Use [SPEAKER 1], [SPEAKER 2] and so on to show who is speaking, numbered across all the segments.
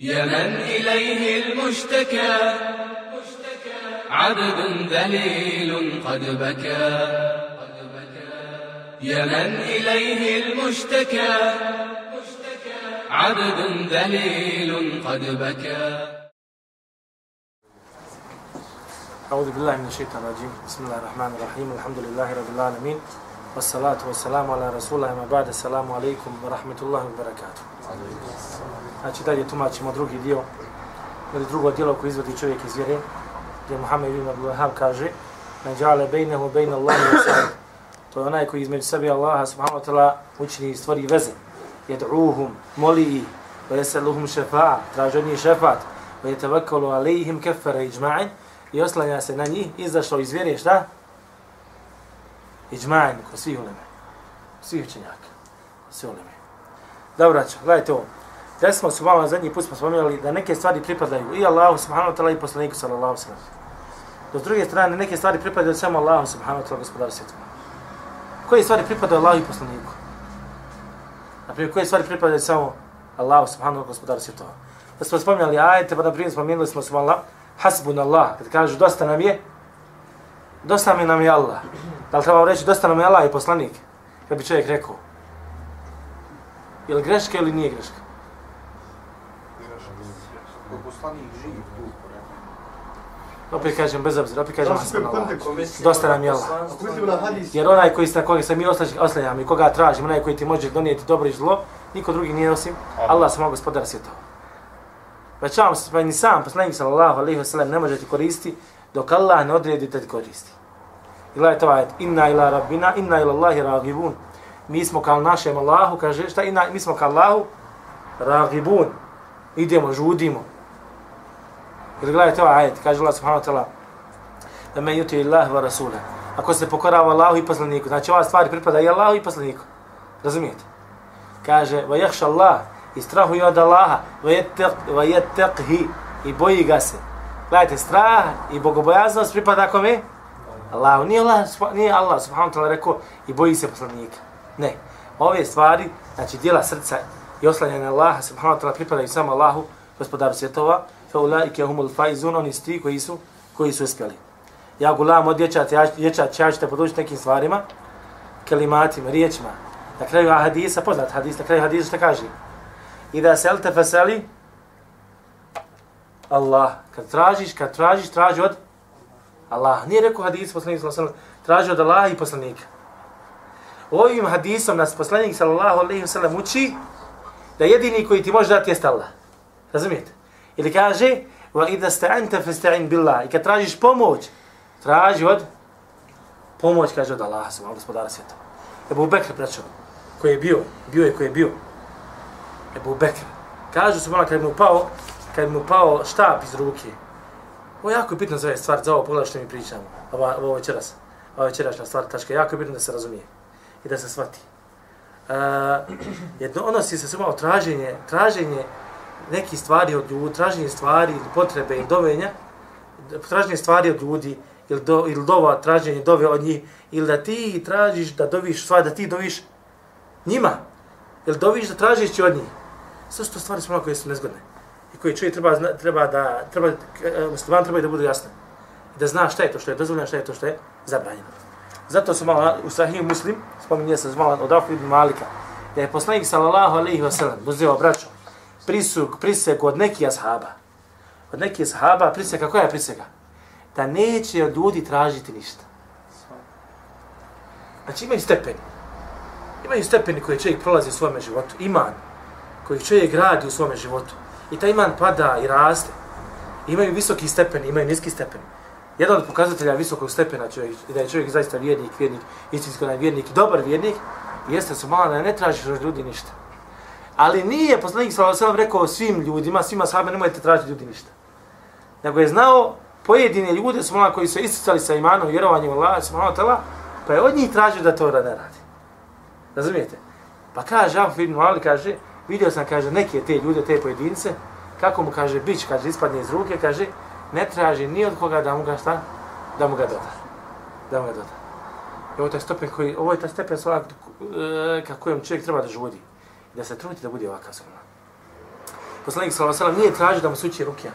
[SPEAKER 1] يا من إليه المشتكى. عبد ذليل قد بكى. يا من إليه المشتكى. عبد ذليل قد بكى.
[SPEAKER 2] أعوذ بالله من الشيطان الرجيم. بسم الله الرحمن الرحيم. الحمد لله رب العالمين. والصلاة والسلام على رسول الله ما بعد. السلام عليكم ورحمة الله وبركاته. Znači dalje tumačimo drugi dio ili drugo dijelo koje izvodi čovjek iz vjere gdje Muhammed ibn Abdul Wahab kaže Men ja'ale bejnehu bejne Allahi wa sallam To je onaj koji između sebi Allaha subhanahu wa ta'ala učini i stvori veze Jed'uhum, moli ih wa jeseluhum šefa'a, traži od njih šefat wa jetavakalu alejihim kefara iđma'in i oslanja se na njih, izašao iz vjere, šta? Iđma'in, ko svih uleme. Svih učenjaka. Svi uleme. Dobro, gledajte ovo. Da smo su malo zadnji put smo spomenuli da neke stvari pripadaju i Allahu subhanahu wa ta'ala i poslaniku sallallahu alaihi wa sallam. Do druge strane, neke stvari pripadaju samo Allahu subhanahu wa ta'ala gospodaru svjetova. Koje stvari pripadaju Allahu i poslaniku? Naprimjer, koje stvari pripadaju samo Allahu subhanahu wa ta'ala gospodaru svjetova? Da smo spomenuli ajete, pa na primjer spomenuli smo smo Allah, hasbun Allah, kad kažu dosta nam je, dosta mi nam je Allah. Da li trebamo reći dosta nam je Allah i poslanik? Kad bi čovjek rekao. Je li greška ili nije greška?
[SPEAKER 3] poslanik živ tu.
[SPEAKER 2] Opet kažem, bez obzira, opet kažem. Dosta nam je Allah. Jer onaj koji sa koga se mi oslanjamo i koga tražimo, onaj koji ti može donijeti dobro i zlo, niko drugi nije osim Allah samo gospodar svjetova. Pa čavam se, pa ni sam poslanik sallallahu alaihi wa sallam ne može ti koristiti dok Allah ne odredi da ti koristi. I gledajte ovaj, inna ila rabbina, inna ila Allahi ragibun. Mi smo kao našem Allahu, kaže, šta inna, mi smo kao Allahu ragibun. Idemo, žudimo. Jer gledajte ovaj ajet, kaže Allah subhanahu wa ta'ala, da me yuti Allah wa rasula. Ako se pokorava Allahu i poslaniku, znači ova stvar pripada i Allahu i poslaniku. Razumijete? Kaže, va jahša Allah, i strahuje od Allaha, va yattaqhi, i boji ga se. Gledajte, strah i bogobojaznost pripada kome? Allahu. Nije Allah, nije Allah subhanahu wa ta'ala rekao i boji se poslanika. Ne. Ove stvari, znači dijela srca i oslanjanje Allaha subhanahu wa ta'ala pripadaju samo Allahu, gospodaru svjetova, fa ulaike humul faizun, oni su ti koji su, koji su uspjeli. Ja gulam od dječaca, ja, dječac, ja ću te podučiti nekim stvarima, kelimatima, riječima. Na kraju hadisa, poznat hadis, na kraju hadisa što kaže? I da se selte feseli, Allah. Kad tražiš, kad tražiš, traži od Allah. Nije rekao hadis poslanik sallallahu alejhi traži od Allaha i poslanika. Ovim hadisom nas poslanik sallallahu alejhi ve sellem uči da jedini koji ti može dati jeste Allah. Razumijete? Ili kaže, wa idha sta'anta fasta'in billah. I kad tražiš pomoć, traži od pomoć kaže od Allaha, subhanahu gospodara svijeta. Ebu Bekr pričao, koji je bio, bio je koji je bio. Ebu Bekr. Kažu su kad mu pao, kad mu pao štap iz ruke. Ovo je jako bitno za ove stvar, za ovo pogledaj što mi pričamo. Ovo, ovo večeras. Ovo večerašnja stvar, tačka. Jako je bitno da se razumije i da se shvati. Uh, jedno odnosi se samo traženje, traženje neki stvari od ljudi, traženje stvari ili potrebe ili dovenja, traženje stvari od ljudi ili, do, ili dova, traženje dove od njih, ili da ti tražiš da doviš stvari, da ti doviš njima, ili doviš da tražiš će od njih. Sve su to stvari smo koje su nezgodne i koje čovjek treba, treba da, treba, e, e, musliman treba da bude jasno. Da zna šta je to što je dozvoljeno, šta je to što je zabranjeno. Zato su malo u Sahih Muslim, spominje se malo od Afu ibn Malika, da je poslanik sallallahu alaihi wa sallam, buzeo braćom, prisuk, prisek od nekih ashaba. Od nekih ashaba priseka, koja je priseka? Da neće od ljudi tražiti ništa. Znači imaju stepeni. Imaju stepeni koje čovjek prolazi u svome životu. Iman koji čovjek gradi u svome životu. I taj iman pada i raste. Imaju visoki stepeni, imaju niski stepeni. Jedan od pokazatelja visokog stepena čovjek, da je čovjek zaista vjernik, vjernik, istinsko vjernik, dobar vjernik, jeste su malo da ne tražiš od ljudi ništa. Ali nije poslanik sallallahu alejhi rekao svim ljudima, svima sahabima nemojte tražiti ljudi ništa. Nego je znao pojedine ljude su koji su isticali sa imanom, vjerovanjem u Allah, subhanahu wa ta'ala, pa je od njih tražio da to ne radi. Razumijete? Pa kaže, Abu Ibn Ali kaže, vidio sam, kaže, neke te ljude, te pojedince, kako mu kaže, bić, kaže, ispadne iz ruke, kaže, ne traži ni od koga da mu ga šta, da mu ga doda. Da mu ga doda. I ovo je taj stepen koji, ovo je taj stepen svak, e, kako kojem čovjek treba da žudi. Da se trudi da bude ovakav skromno. poslanik sallallahu alejhi ve sellem nije tražio da mu suči ruke.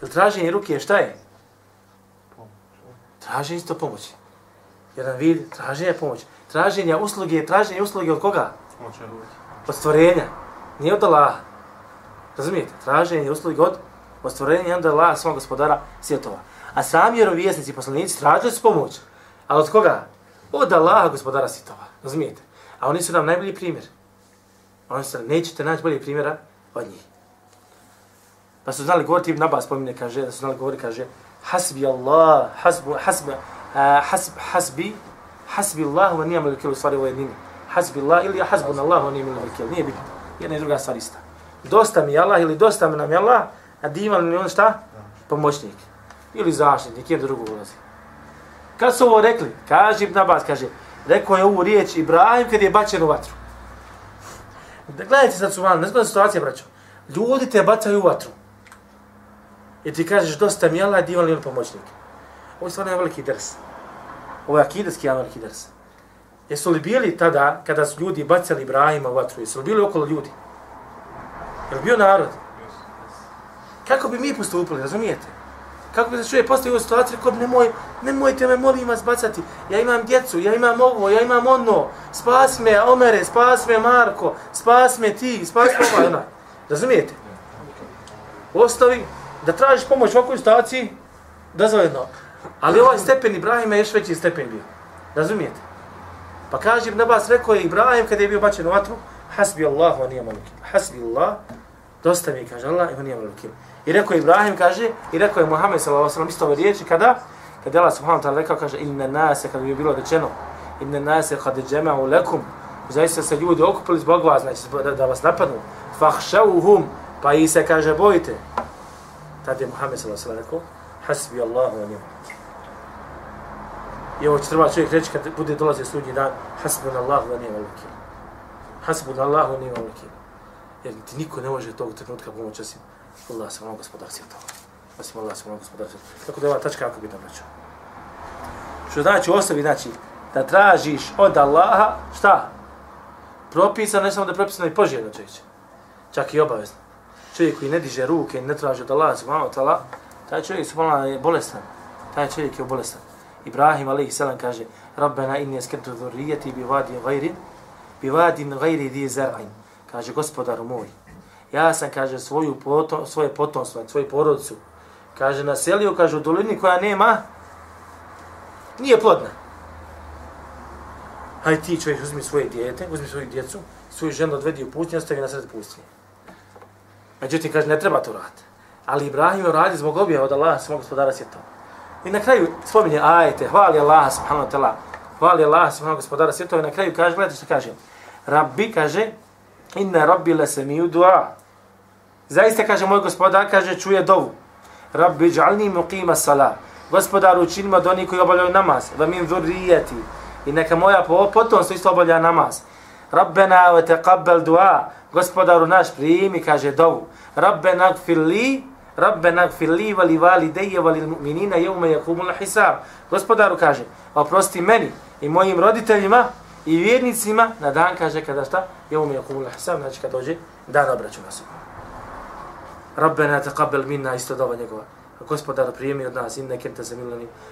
[SPEAKER 2] Jel traženje ruke šta je? Traženje isto pomoći. Jedan vid traženja pomoći. Traženje usluge, traženje usluge od koga? Od stvorenja. Nije od Allaha. Razumijete? Traženje usluge od, od stvorenja i onda Allaha svog gospodara svjetova. A sami vjerovijesnici i poslanici tražili su pomoć. Ali od koga? Od Allaha gospodara svjetova. Razumijete? A oni su nam najbolji primjer. Oni su, nećete naći bolji primjera od njih. Pa su znali govoriti, Ibn Abbas pomine, kaže, da su znali govoriti, kaže, hasbi Allah, hasbu, hasbi, uh, hasb, hasbi, hasbi Allah, wa nijam ili kilu stvari u jednini. Hasbi Allah ili hasbun Allah, wa nijam ili kilu. Nije bitno. Jedna i druga stvar ista. Dosta mi Allah ili dosta mi nam je Allah, a divan mi on šta? Pomoćnik. Ili zaštitnik, jedan drugo ulazi. Kad su ovo rekli, kaže Ibn Abbas, kaže, rekao je ovu riječ Ibrahim kad je bačen u vatru. Da gledajte sad su malo, ne zgodna situacija, braćo. Ljudi te bacaju u vatru. I ti kažeš, dosta mi je Allah, divan li on pomoćnik. Ovo je stvarno jedan veliki ders. Ovo je akideski jedan veliki ders. Jesu li bili tada, kada su ljudi bacali Ibrahima u vatru, jesu li bili okolo ljudi? Je li bio narod? Kako bi mi postupili, razumijete? Kako bi se čovjek postavio u situaciji, rekao bi, nemoj, nemojte me, molim vas, bacati. Ja imam djecu, ja imam ovo, ja imam ono. Spas me, Omere, spas me, Marko, spas me ti, spas me ovaj, onaj. Razumijete? Ostavi, da tražiš pomoć u ovakvoj situaciji, dozvoljeno. Ali ovaj stepen Ibrahima je još veći stepen bio. Razumijete? Pa kaže Ibn Abbas, rekao je Ibrahim kada je bio bačen u vatru, hasbi Allah, on nije malikim. Hasbi Allah, dosta mi, kaže Allah, on nije malikim. I rekao je Ibrahim, kaže, i rekao je Muhammed s.a.v. isto ove riječi, kada? Kada je Allah subhanahu ta'ala rekao, kaže, inna nase, kada bi bilo rečeno, inna nase kada džema'u lekum, zaista se ljudi okupili zbog vas, znači da, da vas napadnu, fahšauhum, pa i se, kaže, bojite. Tad je Muhammed s.a.v. rekao, hasbi Allahu wa ni'mal I ovo će treba čovjek reći kad bude dolaze sudnji dan, hasbun Allahu wa ni'mal wakil. Hasbun Allahu wa ni'mal wakil. Jer ti niko ne može tog trenutka pomoći osim Allah se ono gospodar svjetova. Osim Allah se ono gospodar svjetova. Tako da je ova tačka jako bitna braću. Što znači u osobi, znači, da tražiš od Allaha, šta? Propisano, ne samo da je propisano i poželjno čovječe. Čak i obavezno. Čovjek koji ne diže ruke, ne traži od Allaha, subhanahu wa ta'ala, taj čovjek subhanahu je bolestan. Taj čovjek je bolestan. Ibrahim alaihi salam kaže Rabbena inni eskentu dhurijeti bi vadin gajrin bi vadin gajri di zar'in. Kaže gospodaru moj, ja sam, kaže, svoju potom, svoje potomstvo, svoju porodicu, kaže, naselio, kaže, u dolini koja nema, nije plodna. Hajde ti čovjek uzmi svoje dijete, uzmi svoju djecu, svoju ženu odvedi u pustinju, ostavi na sred pustinje. Međutim, kaže, ne treba to raditi. Ali Ibrahim radi zbog objava od Allaha, svog gospodara svjetova. I na kraju spominje ajete, hvali Allah subhanahu wa ta'ala, hvali Allah subhanahu gospodara svjetova i na kraju kaže, gledajte što kaže, Rabbi kaže, inna rabbi la samiju dua. Zaista kaže moj gospodar, kaže, čuje dovu. Rabbi džalni muqima sala. Gospodar učinimo od onih koji obavljaju namaz. Va min dhurrijeti. I neka moja potomstvo isto obavlja namaz. Rabbena wa taqabbal dua. Gospodaru naš primi, kaže dovu. Rabbena gfir li Rabbena gfir li vali vali deje vali mu'minina jevme jakumul hisab. Gospodaru kaže, oprosti meni i mojim roditeljima i vjernicima na dan kaže kada šta? Jevme jakumul hisab, znači kad dođe dan obračuna se. Rabbena taqabbal minna isto dova njegova. Gospodar prijemi od nas, inne kente se.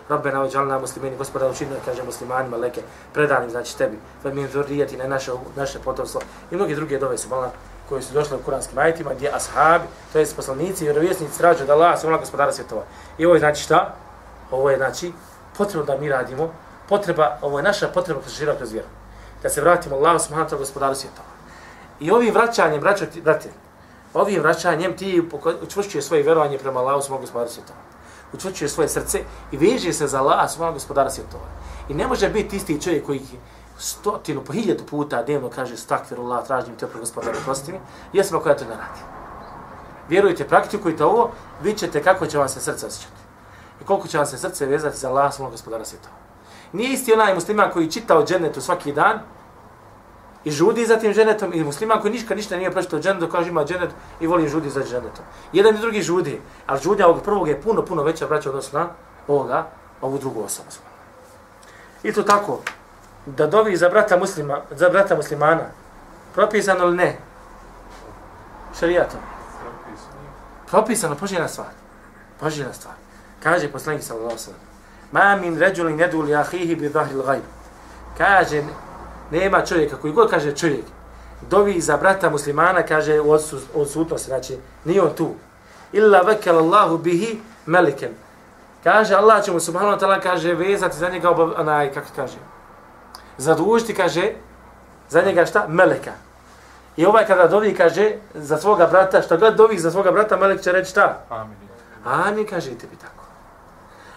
[SPEAKER 2] Rabbena ovaj, ođalna muslimini, gospodar učinio, kaže muslimanima, leke, predanim, znači tebi. Fa min zurijeti na naše, naše potomstvo. I mnogi druge dove su malo koji su došli u kuranskim ajitima, gdje ashabi, to je poslanici i vjerovjesnici tražu da Allah se ona gospodara svjetova. I ovo je znači šta? Ovo je znači potrebno da mi radimo, potreba, ovo je naša potreba kroz šira kroz vjeru. Da se vratimo Allah subhanahu gospodaru gospodara svjetova. I ovim vraćanjem, braćo, brate, ovim vraćanjem ti učvršćuje svoje vjerovanje prema Allahu subhanahu gospodara svjetova. Učvršćuje svoje srce i veže se za Allah svog gospodara svjetova. I ne može biti isti čovjek koji stotinu, po hiljadu puta dnevno kaže stakfirullah, tražim te gospodaru, prosti mi, jesmo pa koja to ne radi. Vjerujte, praktikujte ovo, vidjet ćete kako će vam se srce osjećati. I koliko će vam se srce vezati za Allah, svog gospodara svjetova. Nije isti onaj musliman koji čita o džennetu svaki dan i žudi za tim ženetom i musliman koji ništa ništa nije pročitao dženetu, kaže ima dženet i voli žudi za dženetom. Jedan i drugi žudi, ali žudnja ovog prvog je puno, puno veća braća odnosno na ovoga, ovu drugu osobu. I to tako, da dovi za brata muslima, za brata muslimana, propisano li ne? Šarijatom. Propisano, poželjna stvar. Poželjna stvar. Kaže poslanik sallallahu alejhi ve sellem: "Ma min rajulin yadul li akhihi bi dhahril ghaib." Kaže nema čovjeka koji god kaže čovjek dovi za brata muslimana kaže u odsutnosti, znači nije on tu. Illa vakala Allahu bihi malikan. Kaže Allah će mu subhanahu wa ta'ala kaže vezati za njega obav, onaj kako kaže. Zadužiti kaže za njega šta? Meleka. I ovaj kada dovi kaže za svoga brata, što god dovi za svoga brata, melek će reći šta?
[SPEAKER 4] Amin.
[SPEAKER 2] Amin, kaže i tebi tako.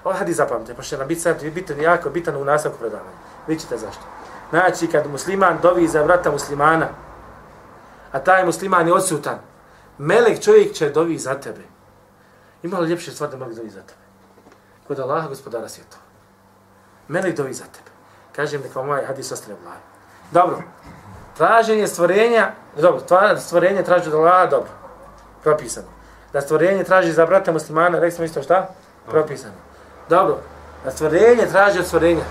[SPEAKER 2] Ovaj hadis zapamte, pa će nam biti sad bitan, jako bitan u nastavku predavanja. Vi ćete zašto. Znači, kad musliman dovi za brata muslimana, a taj musliman je odsutan, melek čovjek će dovi za tebe. Ima li ljepše stvar da melek dovi za tebe? Kod Allaha gospodara svjetova. Melek dovi za tebe. Kažem nek vam ovaj hadis ostane u glavi. Dobro. Traženje stvorenja, dobro, stvorenje traži od Allaha, dobro. Propisano. Da stvorenje traži za brata muslimana, rekli smo isto šta? Propisano. Dobro. Da stvorenje traži od stvorenja.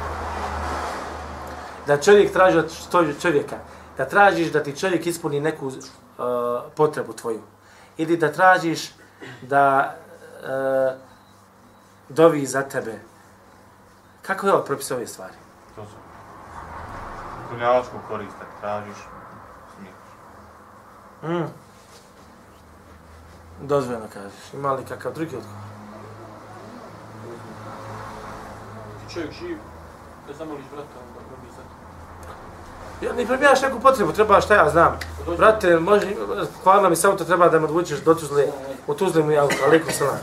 [SPEAKER 2] Da čovjek traži od što- čovjeka. Da tražiš da ti čovjek ispuni neku uh, potrebu tvoju. Ili da tražiš da uh, dovi za tebe. Kako je ovo propis ove stvari?
[SPEAKER 4] To su. Dunjavačku korist, ako tražiš, smiješ.
[SPEAKER 2] Mm. Dozvoljeno kažeš. Ima li kakav drugi odgovor?
[SPEAKER 5] Ti čovjek živ, da zamoliš brata, onda robi za to.
[SPEAKER 2] Ja ne prebijaš neku potrebu, treba šta ja znam. Brate, može, hvala mi samo to treba da me odvučeš do Tuzle, u Tuzle mi auto, alaikum salam.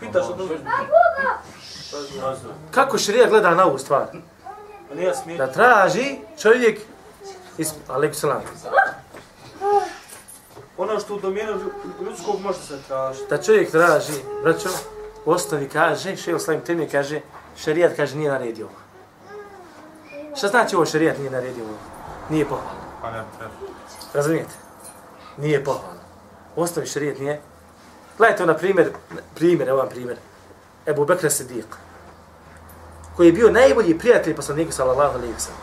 [SPEAKER 5] Pitaš od.
[SPEAKER 2] Kako širija gleda na ovu stvar?
[SPEAKER 5] Pa.
[SPEAKER 2] Da traži čovjek, is, alaikum salam,
[SPEAKER 5] Ono što u domenu ljudskog može se tražiti.
[SPEAKER 2] da čovjek traži, braćo, u osnovi kaže, šeho slavim temi kaže, šarijat kaže nije naredio ovo. Šta znači ovo šarijat nije naredio ovo? Nije pohvalno.
[SPEAKER 4] Pa ne.
[SPEAKER 2] Razumijete? Nije pohvalno. U osnovi šarijat nije. Gledajte na primjer, primjer, evo vam primjer. Ebu Bekra Sidiq, koji je bio najbolji prijatelj poslanika sallallahu alaihi wa sallam.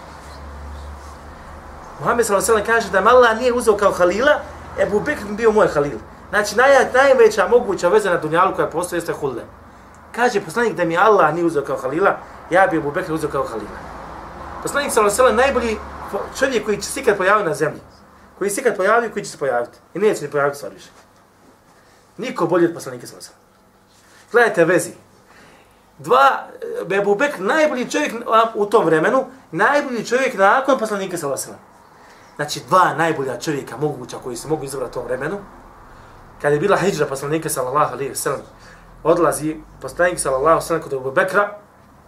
[SPEAKER 2] Muhammed sallallahu alaihi wa kaže da me Allah nije uzeo kao Halila, Ebu Bekr bi bio moj Halil. Znači, naj, najveća moguća veza na dunjalu koja postoji jeste Hulle. Kaže poslanik da mi Allah nije uzeo kao Halila, ja bi Ebu Bekr uzeo kao Halila. Poslanik sallallahu alejhi najbolji čovjek koji će se ikad pojaviti na zemlji. Koji se ikad pojavi koji će se pojaviti. I neće ni pojaviti stvar više. Niko bolji od poslanika sallallahu alejhi wa. Gledajte vezi. Dva, e, Bebu Bekr, najbolji čovjek u tom vremenu, najbolji čovjek nakon poslanika sallallahu alejhi wa sallam. Znači, dva najbolja čovjeka moguća koji se mogu izabrati u tom vremenu, kada je bila hijra poslanika sallallahu alejhi ve sellem, odlazi poslanik sallallahu alejhi ve sellem kod Abu Bekra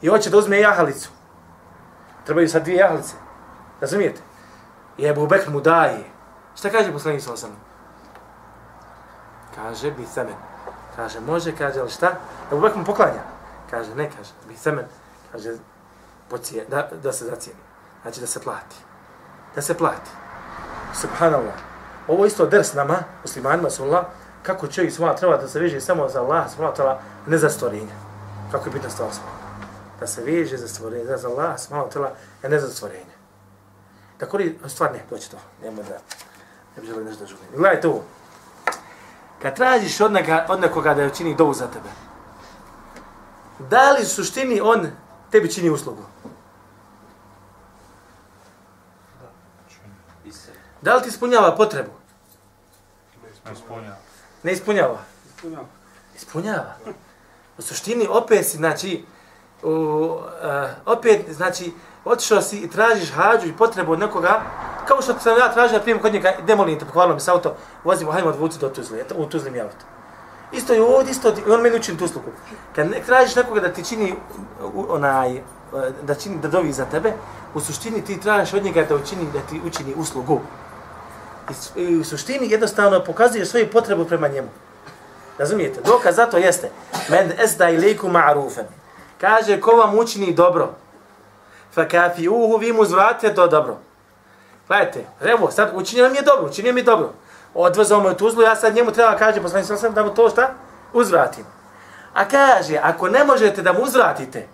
[SPEAKER 2] i hoće da uzme jahalicu. Trebaju sad dvije jahalice. Razumijete? I Ebu Bekr mu daje. Šta kaže poslanik sa osam? Kaže, bi semen. Kaže, može, kaže, ali šta? Ebu Bekr mu poklanja. Kaže, ne, kaže, bi semen. Kaže, pocije, da, da se zacijeni. Znači da se plati. Da se plati. Subhanallah. Ovo isto ders nama, muslimanima, sallallahu, kako čovjek sva treba da se veže samo za Allah, subhanahu wa ta'ala, ne za stvorenje. Kako je bitna stvar smo. Da se veže za stvorenje, da za Allah, wa ta'ala, a ne za stvorenje. Da kori, stvar ne, doći to. Nemo da, ne bi želeli nešto da žulim. Gledajte ovo. Kad tražiš od, neka, od nekoga da učini dovu za tebe, da li u suštini on tebi čini uslugu? Da li ti ispunjava potrebu?
[SPEAKER 4] Ne ispunja.
[SPEAKER 2] Ne ispunjava. Ispunjava. U suštini opet si, znači, u, uh, opet, znači, otišao si i tražiš hađu i potrebu od nekoga, kao što sam ja tražio, na primjer, kod njega, ide molim te, pokvalno mi s auto, vozimo, hajmo odvuci do Tuzle, eto, u Tuzli mi auto. Isto je ovdje, isto, i on meni učini tu uslugu. Kad ne, tražiš nekoga da ti čini, u, onaj, eh, da čini, da dovi za tebe, u suštini ti tražiš od njega da učini, da ti učini uslugu. I, i u suštini jednostavno pokazuje svoju potrebu prema njemu. Razumijete? Dokaz zato jeste. Men esda iliku ma'rufen. Kaže, ko vam učini dobro, fa kafi uhu, vi mu zvratite to dobro. Gledajte, evo, sad učinio mi je dobro, učinio mi je dobro. Odvezao mu je tuzlu, ja sad njemu treba kaže, poslanik sam sam da mu to šta? Uzvratim. A kaže, ako ne možete da mu uzvratite,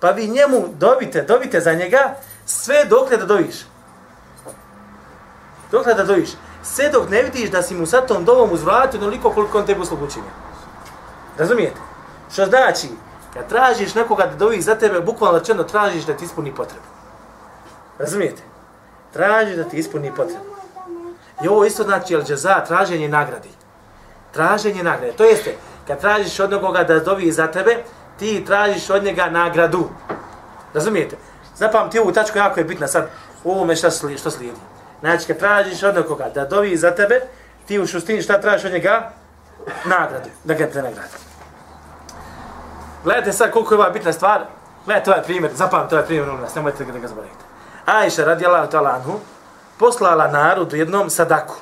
[SPEAKER 2] pa vi njemu dobite, dobite za njega sve dokle da doviš. Dokle da doviš. Sve dok ne vidiš da si mu sa tom dovom uzvratio onoliko koliko on tebi uslugu učinio. Razumijete? Što znači, kad tražiš nekoga da dovi za tebe, bukvalno rečeno tražiš da ti ispuni potrebu. Razumijete? Tražiš da ti ispuni potrebu. I ovo isto znači, jel za traženje nagradi. Traženje nagrade. To jeste, kad tražiš od nekoga da dovi za tebe, ti tražiš od njega nagradu. Razumijete? Zapamti ovu tačku, jako je bitna sad u ovome šta slijedi, što slijedi. Znači, kad tražiš od nekoga da dovi za tebe, ti u šustini šta tražiš od njega? Nagradu, da ga te nagradi. Gledajte sad koliko je ova bitna stvar. Gledajte ovaj primjer, zapamte ovaj primjer, nas, nemojte da ga zaboravite. Ajša radijallahu ta'ala anhu, poslala narodu jednom sadaku.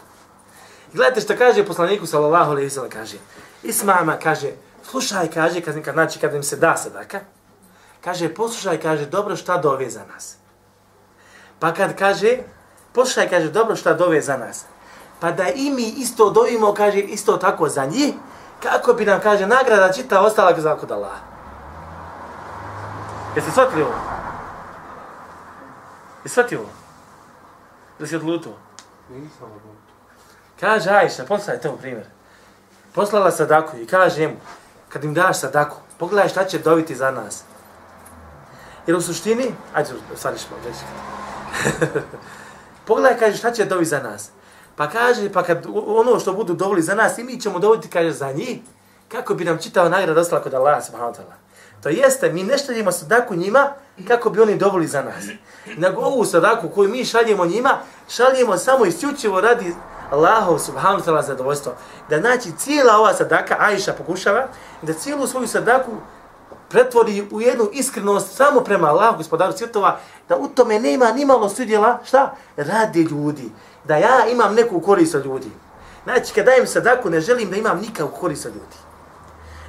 [SPEAKER 2] Gledajte što kaže poslaniku sallallahu alejhi ve sellem kaže. Ismama kaže, slušaj kaže kad kad znači kad im se da sadaka. Kaže poslušaj kaže dobro šta dove za nas. Pa kad kaže poslušaj kaže dobro šta dove za nas. Pa da i mi isto dovimo kaže isto tako za njih kako bi nam kaže nagrada čita ostala za kod Allaha. Jeste shvatili ovo? Jeste shvatili ovo? Da si odlutuo?
[SPEAKER 3] Nisam odlučio.
[SPEAKER 2] Kaže Ajša, poslaj to primjer. Poslala sadaku i kaže njemu, kad im daš sadaku, pogledaj šta će dobiti za nas. Jer u suštini, ajde, u stvari ćemo reći. pogledaj, kaže, šta će dobiti za nas. Pa kaže, pa kad ono što budu dobili za nas, i mi ćemo dobiti, kaže, za njih, kako bi nam čitava nagrada ostala kod Allah, subhanahu wa ta'ala. To jeste, mi ne šaljemo sadaku njima kako bi oni dobili za nas. Nego ovu sadaku koju mi šaljemo njima, šaljemo samo isključivo radi Allahov subhanahu wa ta'ala zadovoljstvo. Da znači cijela ova sadaka, Aisha pokušava, da cijelu svoju sadaku pretvori u jednu iskrenost samo prema Allahu gospodaru svjetova, da u tome nema ni malo sudjela, šta? Radi ljudi. Da ja imam neku korist od ljudi. Znači, kad dajem sadaku, ne želim da imam nikakvu korist od ljudi.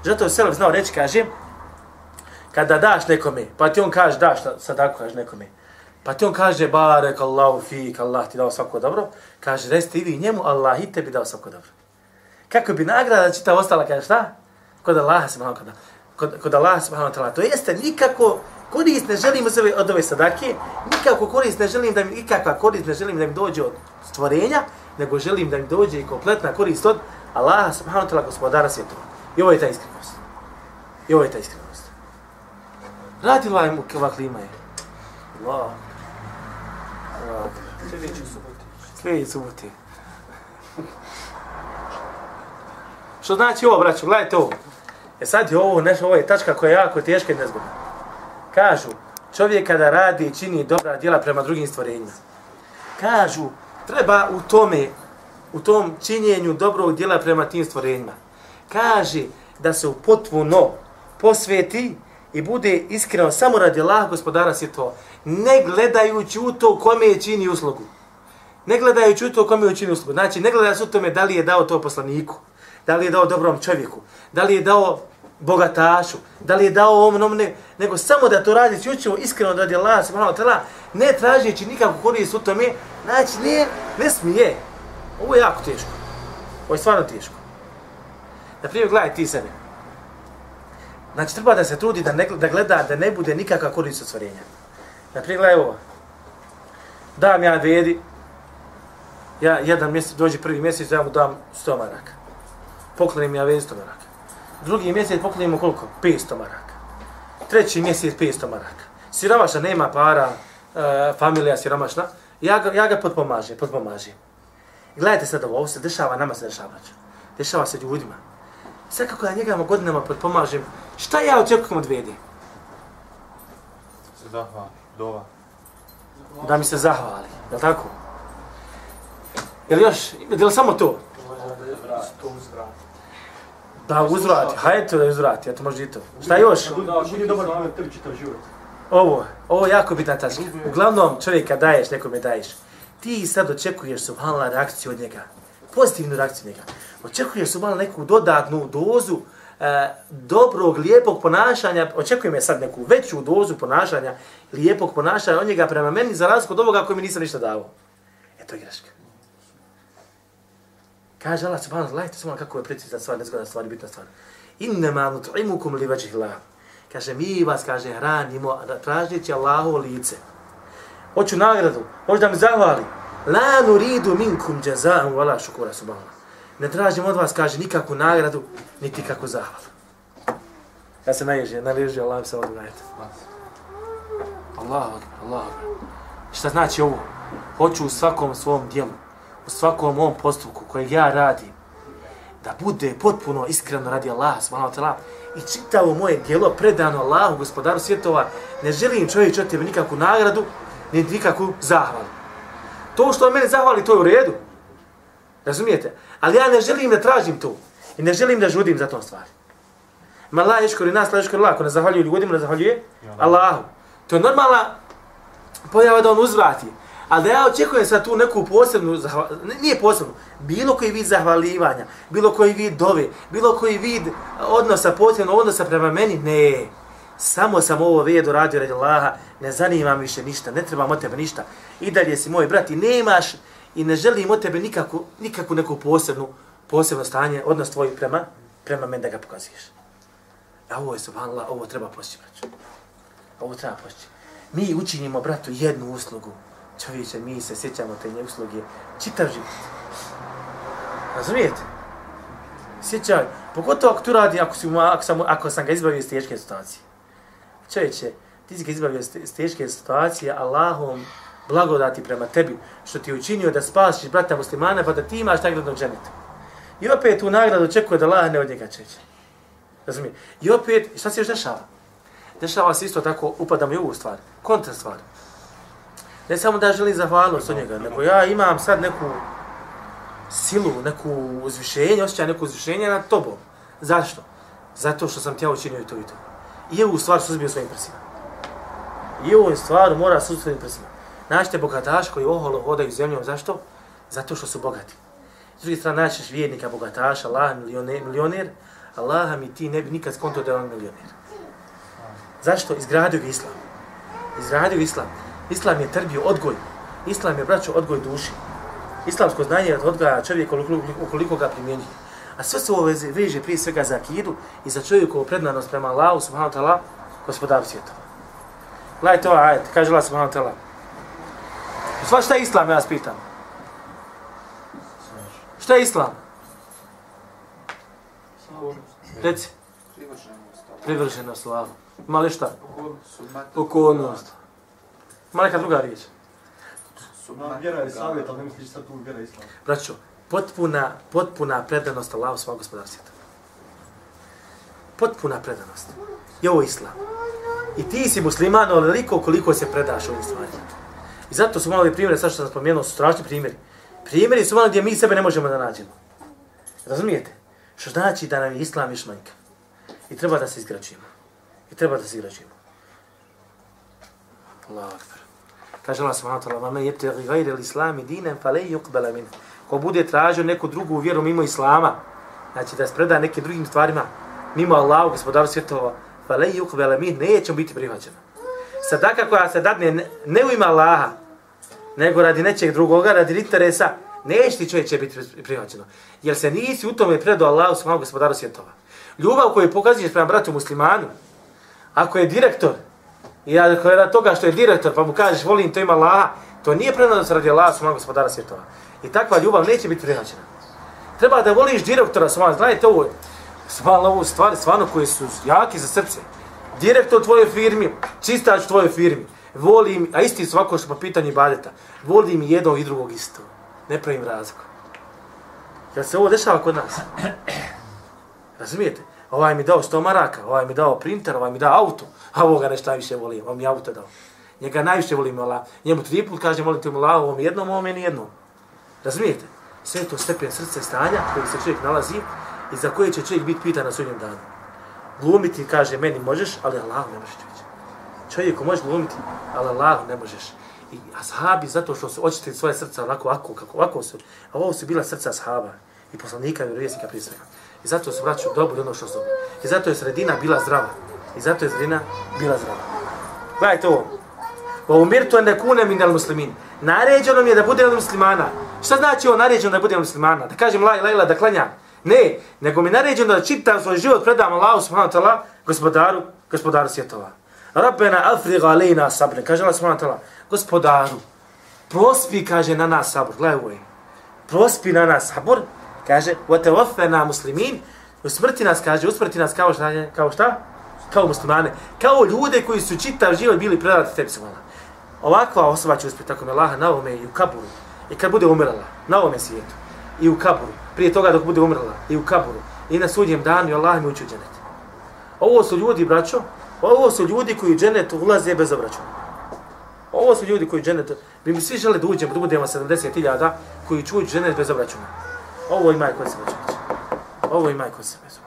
[SPEAKER 2] Zato je Selef znao reći, kaže, kada daš nekome, pa ti on kaže daš sadaku, kaže nekome, pa ti on kaže barek Allahu fik, Allah ti dao svako dobro, kaže resti i vi njemu, Allah i tebi dao svako dobro. Kako bi nagrada čita ostala, kaže šta? Kod Allaha subhanahu wa kada. Kod, kod Allaha subhanahu wa ta'ala. To jeste nikako korist ne želim od ove sadake, nikako korist ne želim da mi, ikakva korist ne želim da mi dođe od stvorenja, nego želim da mi dođe i kompletna korist od Allaha subhanahu wa ta'ala gospodara svjetova. I ovo je ta iskrenost. I ovo je ta iskrenost. Radila je mu kava klima je. Allah. Allah.
[SPEAKER 5] Sljedeći subote.
[SPEAKER 2] Sljedeći subote. Što znači ovo, braćo? Gledajte ovo. E sad je ovo, nešto, ovo je tačka koja je jako teška i nezgodna. Kažu, čovjek kada radi i čini dobra djela prema drugim stvorenjima. Kažu, treba u tome, u tom činjenju dobrog djela prema tim stvorenjima. Kaže da se u potpuno posveti i bude iskreno samo radi Allah gospodara svjetova, ne gledajući u to kome je čini uslugu. Ne gledajući u to kome je čini uslugu. Znači, ne gledajući u tome da li je dao to poslaniku, da li je dao dobrom čovjeku, da li je dao bogatašu, da li je dao ovom nom, ne, nego samo da to radi isključivo iskreno radi Allah subhanahu wa ta'ala, ne tražeći nikakvu korist u tome, znači nije, ne smije. Ovo je jako teško. Ovo je stvarno teško. Na primjer, gledaj ti sebe. Znači, treba da se trudi da, ne, da gleda da ne bude nikakva korist od stvorenja. Na primjer, gledaj ovo. Dam ja vedi, ja jedan mjesec, dođe prvi mjesec, ja mu dam 100 maraka. Poklonim ja vedi 100 maraka. Drugi mjesec poklonim koliko? 500 maraka. Treći mjesec 500 maraka. Siromašna nema para, e, familija siromašna, ja ga, ja ga potpomažem, potpomažem. Gledajte sad ovo, ovo se dešava, nama se dešava. Dešava se ljudima. Sad kako ja njegama godinama potpomažem, šta ja očekujem od vedi?
[SPEAKER 4] Se zahvala, dova.
[SPEAKER 2] Da mi se zahvali, je li tako? Je li još, je li samo to?
[SPEAKER 5] To uzvrati.
[SPEAKER 2] Da uzvrati, hajde to da uzvrati, eto može i to. Šta još?
[SPEAKER 5] Da, budi dobar na tebi čitav život.
[SPEAKER 2] Ovo, ovo je jako bitna tačka. Uglavnom, čovjek kad daješ, nekome daješ, ti sad očekuješ subhanallah reakciju od njega. Pozitivnu reakciju od njega. Očekuješ malo neku dodatnu dozu e, dobrog, lijepog ponašanja. Očekujem je sad neku veću dozu ponašanja, lijepog ponašanja od njega prema meni za razliku od ovoga koji mi nisam ništa davao. E, to je greška. Kaže Allah subhanahu wa ta'ala, samo kako je precizna stvar, nezgodna stvar, bitna stvar. Innema nut'imukum li vajhi Allah. Kaže, mi vas, kaže, hranimo, tražeći Allahovo lice. Hoću nagradu, hoću da mi zahvali. La nuridu minkum jaza'an wala shukura subhanahu Ne tražim od vas, kaže, nikakvu nagradu, niti kako zahvalu. Ja se naježio, naježio, Allah mi se odgledajte. Allah, Allah. Šta znači ovo? Hoću u svakom svom dijelu, u svakom ovom postupku kojeg ja radim, da bude potpuno iskreno radi Allah, subhanahu wa ta'ala, i čitavo moje dijelo predano Allahu, gospodaru svjetova, ne želim čovjek od tebe nikakvu nagradu, ni nikakvu zahvalu. To što on mene zahvali, to je u redu. Razumijete? Ali ja ne želim da tražim to. I ne želim da žudim za tom stvari. Ma la ješkori nas, la ješkori Allah. Ako ne zahvaljuje ljudima, ne zahvaljuje Allahu. To je normalna pojava da on uzvrati. Ali da ja očekujem sad tu neku posebnu, nije posebnu, bilo koji vid zahvalivanja, bilo koji vid dove, bilo koji vid odnosa, posebno odnosa prema meni, ne. Samo sam ovo vedu radio radi Allaha, ne zanima mi više ništa, ne trebam od tebe ništa. I dalje si moj brat i nemaš i ne želim od tebe nikakvu, nikakvu neku posebnu, posebno stanje, odnos tvoj prema, prema meni da ga pokazuješ. A ovo je subhanallah, ovo treba postići, braću. Ovo treba postići. Mi učinimo bratu jednu uslugu. Čovječe, mi se sjećamo te nje usluge. Čitav život. Razumijete? Sjećaj, pogotovo ako tu radi, ako, si, ako, sam, ako sam ga izbavio iz teške situacije. Čovječe, ti si ga izbavio iz teške situacije, Allahom blagodati prema tebi, što ti je učinio da spasiš brata muslimana, pa da ti imaš nagradnog dženeta. I opet tu nagradu očekuje da Allah ne od njega čeće. Razumije? I opet, šta se još dešava? Dešava se isto tako, upadamo i u ovu stvar. Kontra stvar. Ne samo da želim zahvalnost od njega, nego ja imam sad neku silu, neku uzvišenje, osjećaj neku uzvišenje nad tobom. Zašto? Zato što sam ti ja učinio i to i to. I ovu stvar suzbio svojim prsima. I ovu stvar mora suzbio svojim prsima. Naćete bogataš koji oholo hodaju zemljom, zašto? Zato što su bogati. S druge strane, naćeš vjernika bogataša, Allah milioner, milioner, Allah mi ti ne bi nikad skonto da je on milioner. Zašto? Izgradio ga Islam. Izgradio Islam. Islam je trbio odgoj. Islam je, braćo, odgoj duši. Islamsko znanje je odgaja čovjek koliko, koliko ga primjenjuje. A sve se ovo veže prije svega za akidu i za čovjekovu prednanost prema Allahu subhanahu wa ta'ala, gospodaru svjetova. Gledajte ovaj ajet, kaže Allah subhanahu wa ta'ala. Sva šta je Islam, ja vas pitam? Šta je Islam? Reci. Privrženost Allahu. Ima li šta? Pokornost. Ima neka druga riječ?
[SPEAKER 3] Vjera je savjet, ali ne misliš sad tu vjera islam.
[SPEAKER 2] Braćo, potpuna, potpuna predanost Allahu svog gospodara svijeta. Potpuna predanost. I ovo je Islam. I ti si musliman onoliko koliko se predaš ovim stvarima. I zato su mali primjeri, sad što sam spomenuo, su strašni primjeri. Primjeri su mali gdje mi sebe ne možemo da nađemo. Razumijete? Što znači da nam je Islam još manjka. I treba da se izgrađujemo. I treba da se izgrađujemo. Allah akbar. Kaže Allah subhanahu wa ta'ala, "Man yabtaghi ghayra al-islam dinan falan yuqbala min." Ko bude tražio neku drugu vjeru mimo islama, znači da se preda nekim drugim stvarima mimo Allaha, gospodara svjetova, falan yuqbala min, neće biti prihvaćena. Sadaka koja se dadne ne, ne u ime Allaha, nego radi nečeg drugoga, radi interesa, neće ti čovječe biti prihvaćeno. Jer se nisi u tome predao Allahu, subhanahu gospodaru svjetova. Ljubav koju pokazuješ prema bratu muslimanu, ako je direktor, I ako je toga što je direktor, pa mu kažeš volim to ima Allaha, to nije prenanost radi Allaha svojeg gospodara svjetova. I takva ljubav neće biti prihvaćena. Treba da voliš direktora svojeg, znajte ovo, stvarno ovu stvari, stvarno koje su jaki za srce. Direktor tvoje firmi, čistač tvoje firmi, volim, a isti svako što po pitanju badeta, volim jedno jednog i drugog isto. Ne pravim razliku. Jel se ovo dešava kod nas? Razumijete? Ovaj mi dao 100 maraka, ovaj mi dao printer, ovaj mi dao auto, a ovoga nešto najviše volim, on mi auto dao. Njega najviše volim, ala, njemu tri put kaže, molim te mu lao, ovom jednom, ovom meni jednom. Razumijete? Sve to stepen srce stanja koji se čovjek nalazi i za koje će čovjek biti pitan na sudnjem danu. Glumiti, kaže, meni možeš, ali Allah ne možeš. Čovjeku možeš glumiti, ali Allah ne možeš. I ashabi, zato što su očitili svoje srca ovako, ovako, kako, ovako su, a ovo su bila srca ashaba i poslanika i vjerovjesnika prije svega. I zato su braću dobro ono što su. I zato je sredina bila zdrava. I zato je sredina bila zdrava. Gledajte ovo. Wa umirtu an nakuna min al-muslimin. Naređeno mi je da budem od muslimana. Šta znači ovo naređeno da budem muslimana? Da kažem la ilaha da klanjam. Ne, nego mi naređeno da čitam svoj život predam Allahu subhanahu wa ta'ala, gospodaru, gospodaru svjetova. Rabbena afrigha alejna sabr. Kaže Allah subhanahu wa ta'ala, gospodaru, prospi, kaže, na nas sabor, gledaj ovo je, prospi na nas sabor, kaže, وَتَوَفَّنَا muslimin, usmrti nas, kaže, usmrti nas kao šta, kao šta? Kao muslimane, kao ljude koji su čitav život bili predati tebi subhana. Ovakva osoba će uspjeti, tako me Laha, na ovome i u kaburu, i kad bude umrla, na ovome svijetu, i u kaburu, prije toga dok bude umrla, i u kaburu, i na sudjem danu, i Allah mi ući u dženet. Ovo su ljudi, braćo, ovo su ljudi koji u dženet ulaze bez obračuna. Ovo su ljudi koji u dženet, bi mi svi žele da uđemo, da budemo 70.000 koji čuju dženet bez obračuna. Ovo ima i se braćo. Ovo ima i se bez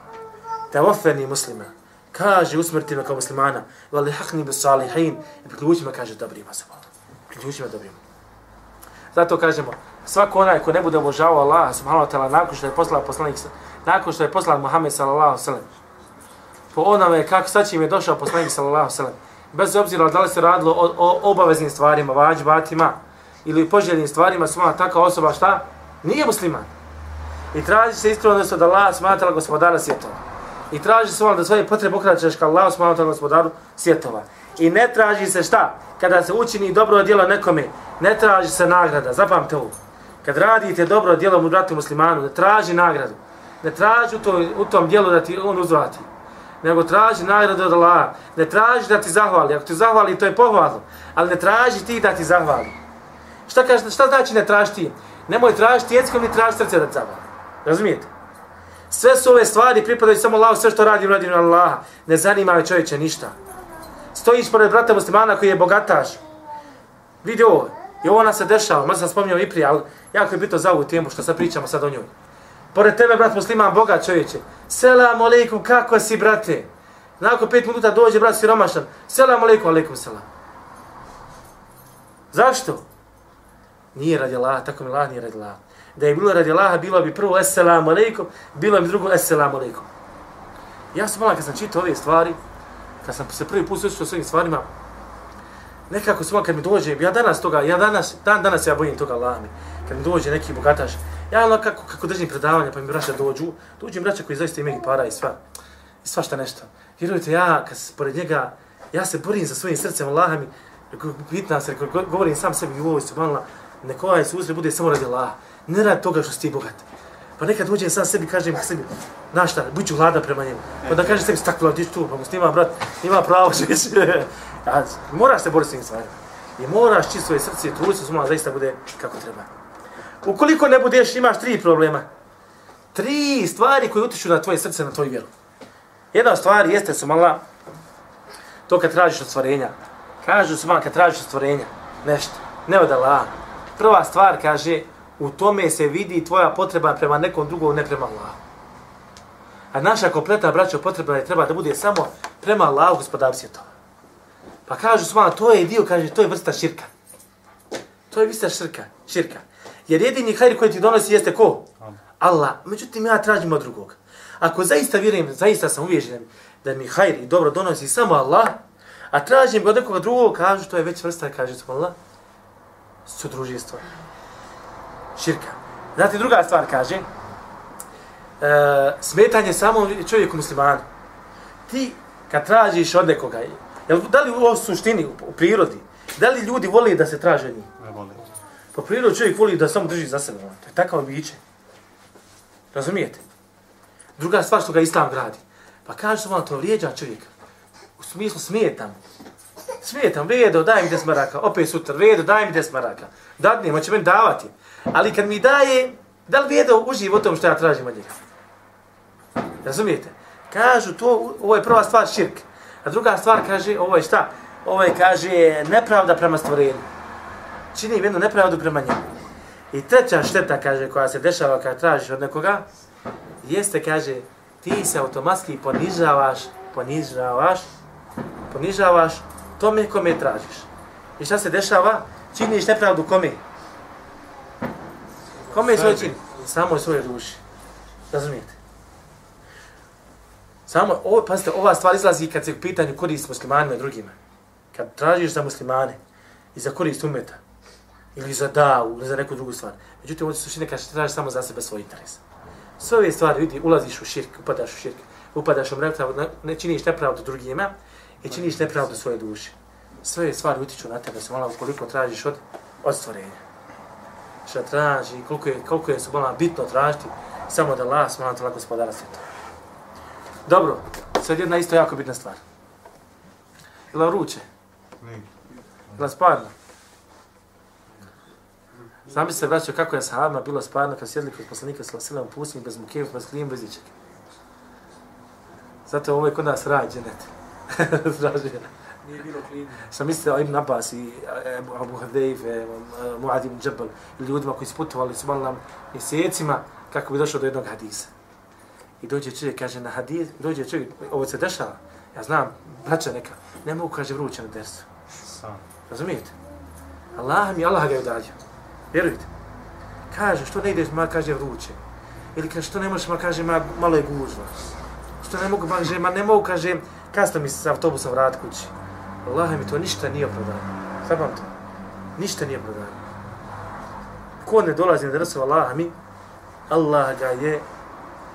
[SPEAKER 2] Te ofeni muslima, kaže usmrti me kao muslimana, vali hakni bi salihin, i priključi me, kaže, dobrima se volim. Priključi me dobrima. Zato kažemo, svako onaj ko ne bude obožavao Allah, subhanahu wa ta'ala, nakon što je poslao poslanik, nakon što je poslan Muhammed sallallahu sallam, po onome kako sa čim je došao poslanik sallallahu sallam, bez obzira da li se radilo o, o obaveznim stvarima, vađbatima, ili poželjnim stvarima, sva taka osoba šta? Nije musliman. I traži se iskreno da Allah smatra gospodara svjetova. I traži se da svoje potrebe okračeš ka Allah smatra gospodaru svjetova. I ne traži se šta? Kada se učini dobro djelo nekome, ne traži se nagrada. Zapamte ovo. Kad radite dobro djelo mu bratu muslimanu, ne traži nagradu. Ne traži u, to, u tom djelu da ti on uzvrati. Nego traži nagradu od Allaha. Ne traži da ti zahvali. Ako ti zahvali, to je pohvalno. Ali ne traži ti da ti zahvali. Šta, kaže, šta znači ne traži ti? Nemoj tražiti jeckom, ni traži srce da ti zahvali. Razumijete? Sve su ove stvari pripadaju samo Allahu, sve što radim, radim na Allaha. Ne zanima me čovječe ništa. Stojiš pored brata muslimana koji je bogataš. Vidi ovo. I ovo nas se dešava, možda sam spominjao i prije, ali jako je bito za ovu temu što sad pričamo sad o njoj. Pored tebe, brat musliman, Boga čovječe. Selam alaikum, kako si, brate? Nakon pet minuta dođe brat siromašan. Selam alaikum, alaikum selam. Zašto? Nije radi Allah, tako mi Allah nije radi Allah. Da je bilo radi Allah, bilo bi prvo eselamu alaikum, bilo bi drugo eselamu alaikum. Ja sam malo kad sam čitao ove stvari, kad sam se prvi put susretio s ovim stvarima, nekako sam kad mi dođe, ja danas toga, ja danas, dan danas ja bojim toga Allah mi, kad mi dođe neki bogataš, ja ono kako, kako držim predavanja, pa mi braća dođu, dođu mi braća koji zaista imaju para i sva, i svašta nešto. Vjerujte, ja, kad pored njega, ja se borim sa svojim srcem Allah mi, pitan se, govorim sam sebi u ovoj subhanallah, neko ovaj susret bude samo radi Allah, ne radi toga što si ti bogat. Pa nekad uđem sam sebi, kažem sebi, znaš šta, bit ću hlada prema njemu. Pa da kažem sebi, stakla, ti tu, pa mu snima, brat, ima pravo, što moraš se boriti s njim stvarima. I moraš čisto svoje srce i truditi se zaista bude kako treba. Ukoliko ne budeš, imaš tri problema. Tri stvari koje utiču na tvoje srce, na tvoju vjeru. Jedna stvar jeste su mala, to kad tražiš od stvorenja. Kažu su mala kad tražiš od stvorenja, nešto, ne od Allah. Prva stvar kaže, u tome se vidi tvoja potreba prema nekom drugom, ne prema Allahu. A naša kompletna braća potreba je treba da bude samo prema Allahu gospodar svjetova. Pa kažu smala, to je dio, kaže, to je vrsta širka. To je vrsta širka, širka. Jer jedini hajr koji ti donosi jeste ko? Allah. Međutim, ja tražim od drugog. Ako zaista vjerujem, zaista sam uvježen da mi hajr i dobro donosi samo Allah, a tražim od nekoga drugog, kažu, to je već vrsta, kaže smala, sudružijstva. Širka. Znate, druga stvar kaže, e, smetanje samo čovjeku muslimanu. Ti, kad tražiš od nekoga, Jel, da li u suštini, u, u prirodi, da li ljudi voli da se traže njih?
[SPEAKER 4] Pa
[SPEAKER 2] po prirodi čovjek voli da samo drži za sebe. Ono, to je takav biće. Razumijete? Druga stvar što ga islam gradi. Pa kaže se vam, to vrijeđa čovjek. U smislu smijetam. Smijetam, vedo, daj mi desmaraka. Opet sutra, vedo, daj mi desmaraka. maraka. Dadnem, on će meni davati. Ali kad mi daje, da li vedo uživ o tom što ja tražim od njega? Razumijete? Kažu, to, ovo je prva stvar širk. A druga stvar kaže, ovo je šta? Ovo je, kaže, nepravda prema stvorenju. Čini jednu nepravdu prema njemu. I treća šteta, kaže, koja se dešava kada tražiš od nekoga, jeste, kaže, ti se automatski ponižavaš, ponižavaš, ponižavaš tome kome tražiš. I šta se dešava? Činiš nepravdu kome? Kome je svoj čin? Samo svoje duši. Razumijete? Samo, ovo, pazite, ova stvar izlazi kad se u pitanju korist muslimanima i drugima. Kad tražiš za muslimane i za korist umeta, ili za davu, ili za neku drugu stvar. Međutim, ovdje suštine kad se tražiš samo za sebe svoj interes. Sve ove stvari, vidi, ulaziš u širk, upadaš u širk, upadaš u mrepravu, ne činiš nepravdu drugima i činiš nepravdu svoje duše. Sve ove stvari utiču na tebe, se malo ukoliko tražiš od od stvorenja. Šta traži, koliko je, koliko je subhala bitno tražiti, samo da Allah smala tala gospodara svijeta. Dobro, sad jedna isto jako bitna stvar. Ili vruće?
[SPEAKER 4] Nije.
[SPEAKER 2] Ili sparno? Znam se, braćo, kako je sahabima bilo sparno kad sjedli kod poslanika sa silam pustim, bez mukev, bez klijim, bez ičeg. Zato ovo je kod nas rađe, net. Zraži.
[SPEAKER 5] Nije bilo klini.
[SPEAKER 2] Sam mislio Ibn Abbas i e, Abu Hadejf, Muad ibn Džabal, ljudima koji su putovali su malo nam mjesecima kako bi došao do jednog hadisa. I dođe čovjek, kaže na hadis, dođe čovjek, ovo se dešava, ja znam, braća neka, ne mogu, kaže, vruće na dersu.
[SPEAKER 4] Sam.
[SPEAKER 2] Razumijete? Allah mi, Allah ga je udaljio. Vjerujte. Kaže, što ne ideš, ma kaže vruće. Ili kaže, što ne možeš, ma kaže, ma, malo je gužva. Što ne mogu, ma, kaže, ma ne mogu, kaže, kasno mi se sa autobusom vrat kući. Allah mi to ništa nije opravdano. Sabam to. Ništa nije opravdano. Ko ne dolazi na drsu Allah mi, Allah ga je,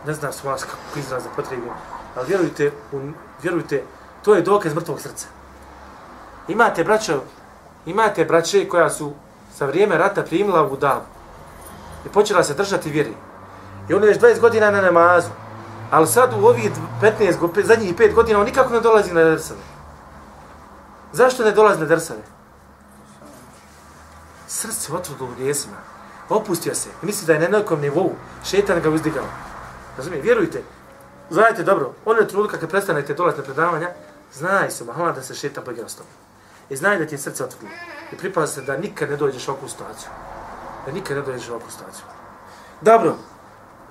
[SPEAKER 2] ne znam su vas kako izraz za potrebu, ali vjerujte, un, vjerujte, to je dokaz mrtvog srca. Imate, braćo, imate braće koja su sa vrijeme rata primila u davu i počela se držati vjeri. I on je već 20 godina na namazu, ali sad u ovih 15, go- zadnjih 5 godina on nikako ne dolazi na drsave. Zašto ne dolazi na drsave? Srce otvrdo u grijesima. Opustio se. I misli da je na nekom nivou. Šetan ga uzdigao. Razumije? Vjerujte. Znajte dobro, on je trenutka kad prestanete dolaziti na predavanja, znaj se, Mahama, da se šetan poigrao s tobom. I znaj da ti je srce otvrdo. I pripazite da nikad ne dođeš u ovakvu situaciju. Da nikad ne dođeš u ovakvu situaciju. Dobro.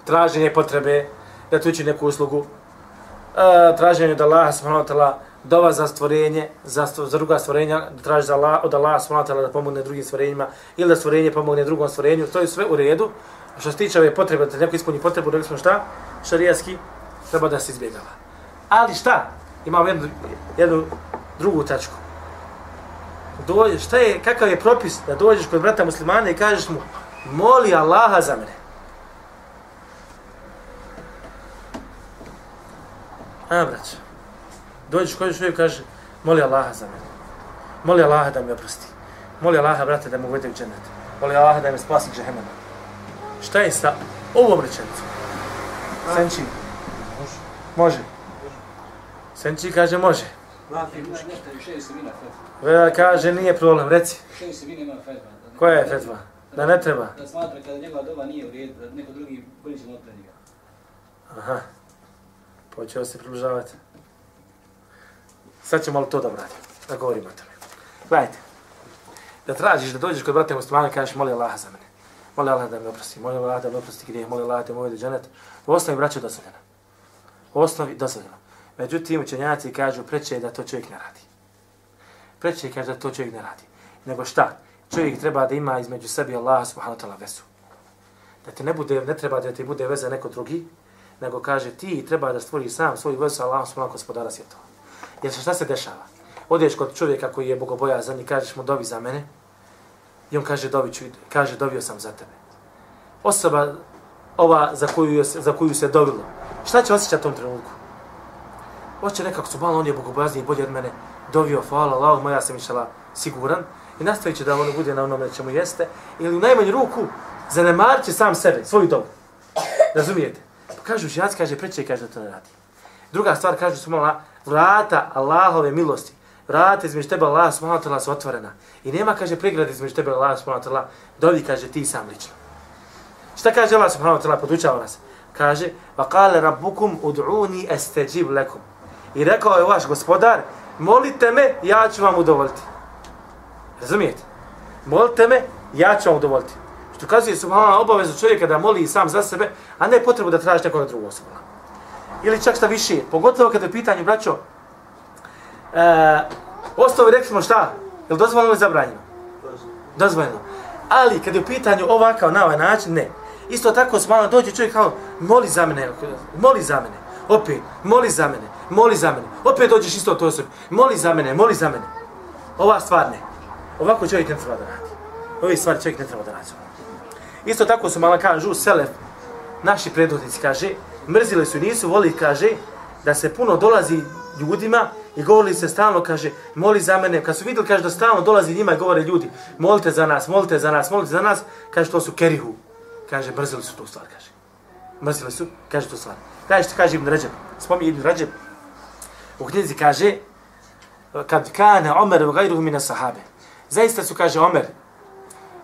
[SPEAKER 2] Traženje potrebe, da tu uči neku uslugu, uh, traženje od Allaha subhanahu wa ta'ala, dova za stvorenje, za, stvo, za druga stvorenja, da traži za Allah, od Allaha subhanahu wa ta'ala da pomogne drugim stvorenjima, ili da stvorenje pomogne drugom stvorenju, to je sve u redu. A što se tiče ove potrebe, da neko ispuni potrebu, rekli smo šta? Šarijaski, treba da se izbjegava. Ali šta? Imamo jednu, jednu drugu tačku. Dođe, šta je, kakav je propis da dođeš kod brata muslimana i kažeš mu, moli Allaha za mene. A, brać, dođeš kod čovjek i kaže, moli Allaha za mene. Moli Allaha da mi oprosti. Moli Allaha, brate, da me uvede u džennet. Moli Allaha da me spasi džehennema. Šta je sa ovom rečenicom? Senči. Može. Senči kaže može. Vela kaže nije problem, reci. Koja je fetva? Da ne treba.
[SPEAKER 6] Da smatra kada njegova doba nije u redu, da neko drugi bolji će od njega.
[SPEAKER 2] Aha. Počeo se približavati. Sad ćemo malo to da vratim. Da govorimo o tome. Gledajte. Da tražiš da dođeš kod brata muslimana i kažeš moli Allaha za mene. Moli Allah da me oprosti. Moli Allah da me oprosti grijeh. Moli Allah da me uvede u dženet. U osnovi braća je dozvoljeno. U osnovi dozvoljeno. Međutim, učenjaci kažu preče da to čovjek ne radi. Preče kaže da to čovjek ne radi. Nego šta? Čovjek treba da ima između sebi Allah subhanahu wa ta'ala vezu. Da te ne bude, ne treba da ti bude veza neko drugi, nego kaže ti treba da stvoriš sam svoju vezu sa Allahom subhanahu gospodara svjetova. Jer šta se dešava? Odeš kod čovjeka koji je bogobojazan i kažeš mu dovi za mene, i on kaže dovi ću, kaže dovio sam za tebe. Osoba ova za koju, je, za koju se dovilo, šta će osjećati u tom trenutku? Hoće nekako su malo, on je bogobojazni i bolje od mene, dovio, hvala Allah, moja sam išala siguran, i nastavit će da ono bude na onome čemu jeste, ili u najmanju ruku zanemarit će sam sebe, svoju dobu. Razumijete? Pa kažu učenjaci, kaže, preće kaže da to ne radi. Druga stvar, kažu su mala, vrata Allahove milosti, vrata između tebe Allah subhanahu wa ta'ala su otvorena. I nema, kaže, pregrade između tebe Allah subhanahu wa ta'ala, dovi, kaže, ti sam lično. Šta kaže Allah subhanahu wa ta'ala, podučava nas? Kaže, va kale rabbukum ud'uni estajib lekum. I rekao je vaš gospodar, molite me, ja ću vam udovoljiti. Razumijete? Molite me, ja ću vam udovoljiti. Što kazuje subhanallah obavezu čovjeka da moli sam za sebe, a ne potrebu da traži nekoga drugog osoba. Ili čak šta više, pogotovo kada je pitanje, braćo, e, ostavi rekli smo šta? Je li dozvoljeno ili zabranjeno? Dozvoljeno. Ali kada je u pitanju ovakav na ovaj način, ne. Isto tako subhanallah dođe čovjek kao, moli za mene, moli za mene, opet, moli za mene, moli za mene, opet dođeš isto to osobi, moli za mene, moli za mene. Ova stvar ne. Ovako čovjek ne treba da radi. Ove stvari čovjek ne treba da radi. Isto tako su malo kažu, Selef, naši predvodnici, kaže, mrzili su i nisu voli, kaže, da se puno dolazi ljudima I govorili se stalno, kaže, moli za mene. Kad su vidjeli, kaže, da stalno dolazi njima i govore ljudi, molite za nas, molite za nas, molite za nas, kaže, to su kerihu. Kaže, mrzili su tu stvar, kaže. Mrzili su, kaže tu stvar. Kaže, što kaže Ibn Ređeb, spominje Ibn Ređeb, u knjizi kaže, kad kane Omer u gajruhu mina sahabe. Zaista su, kaže, Omer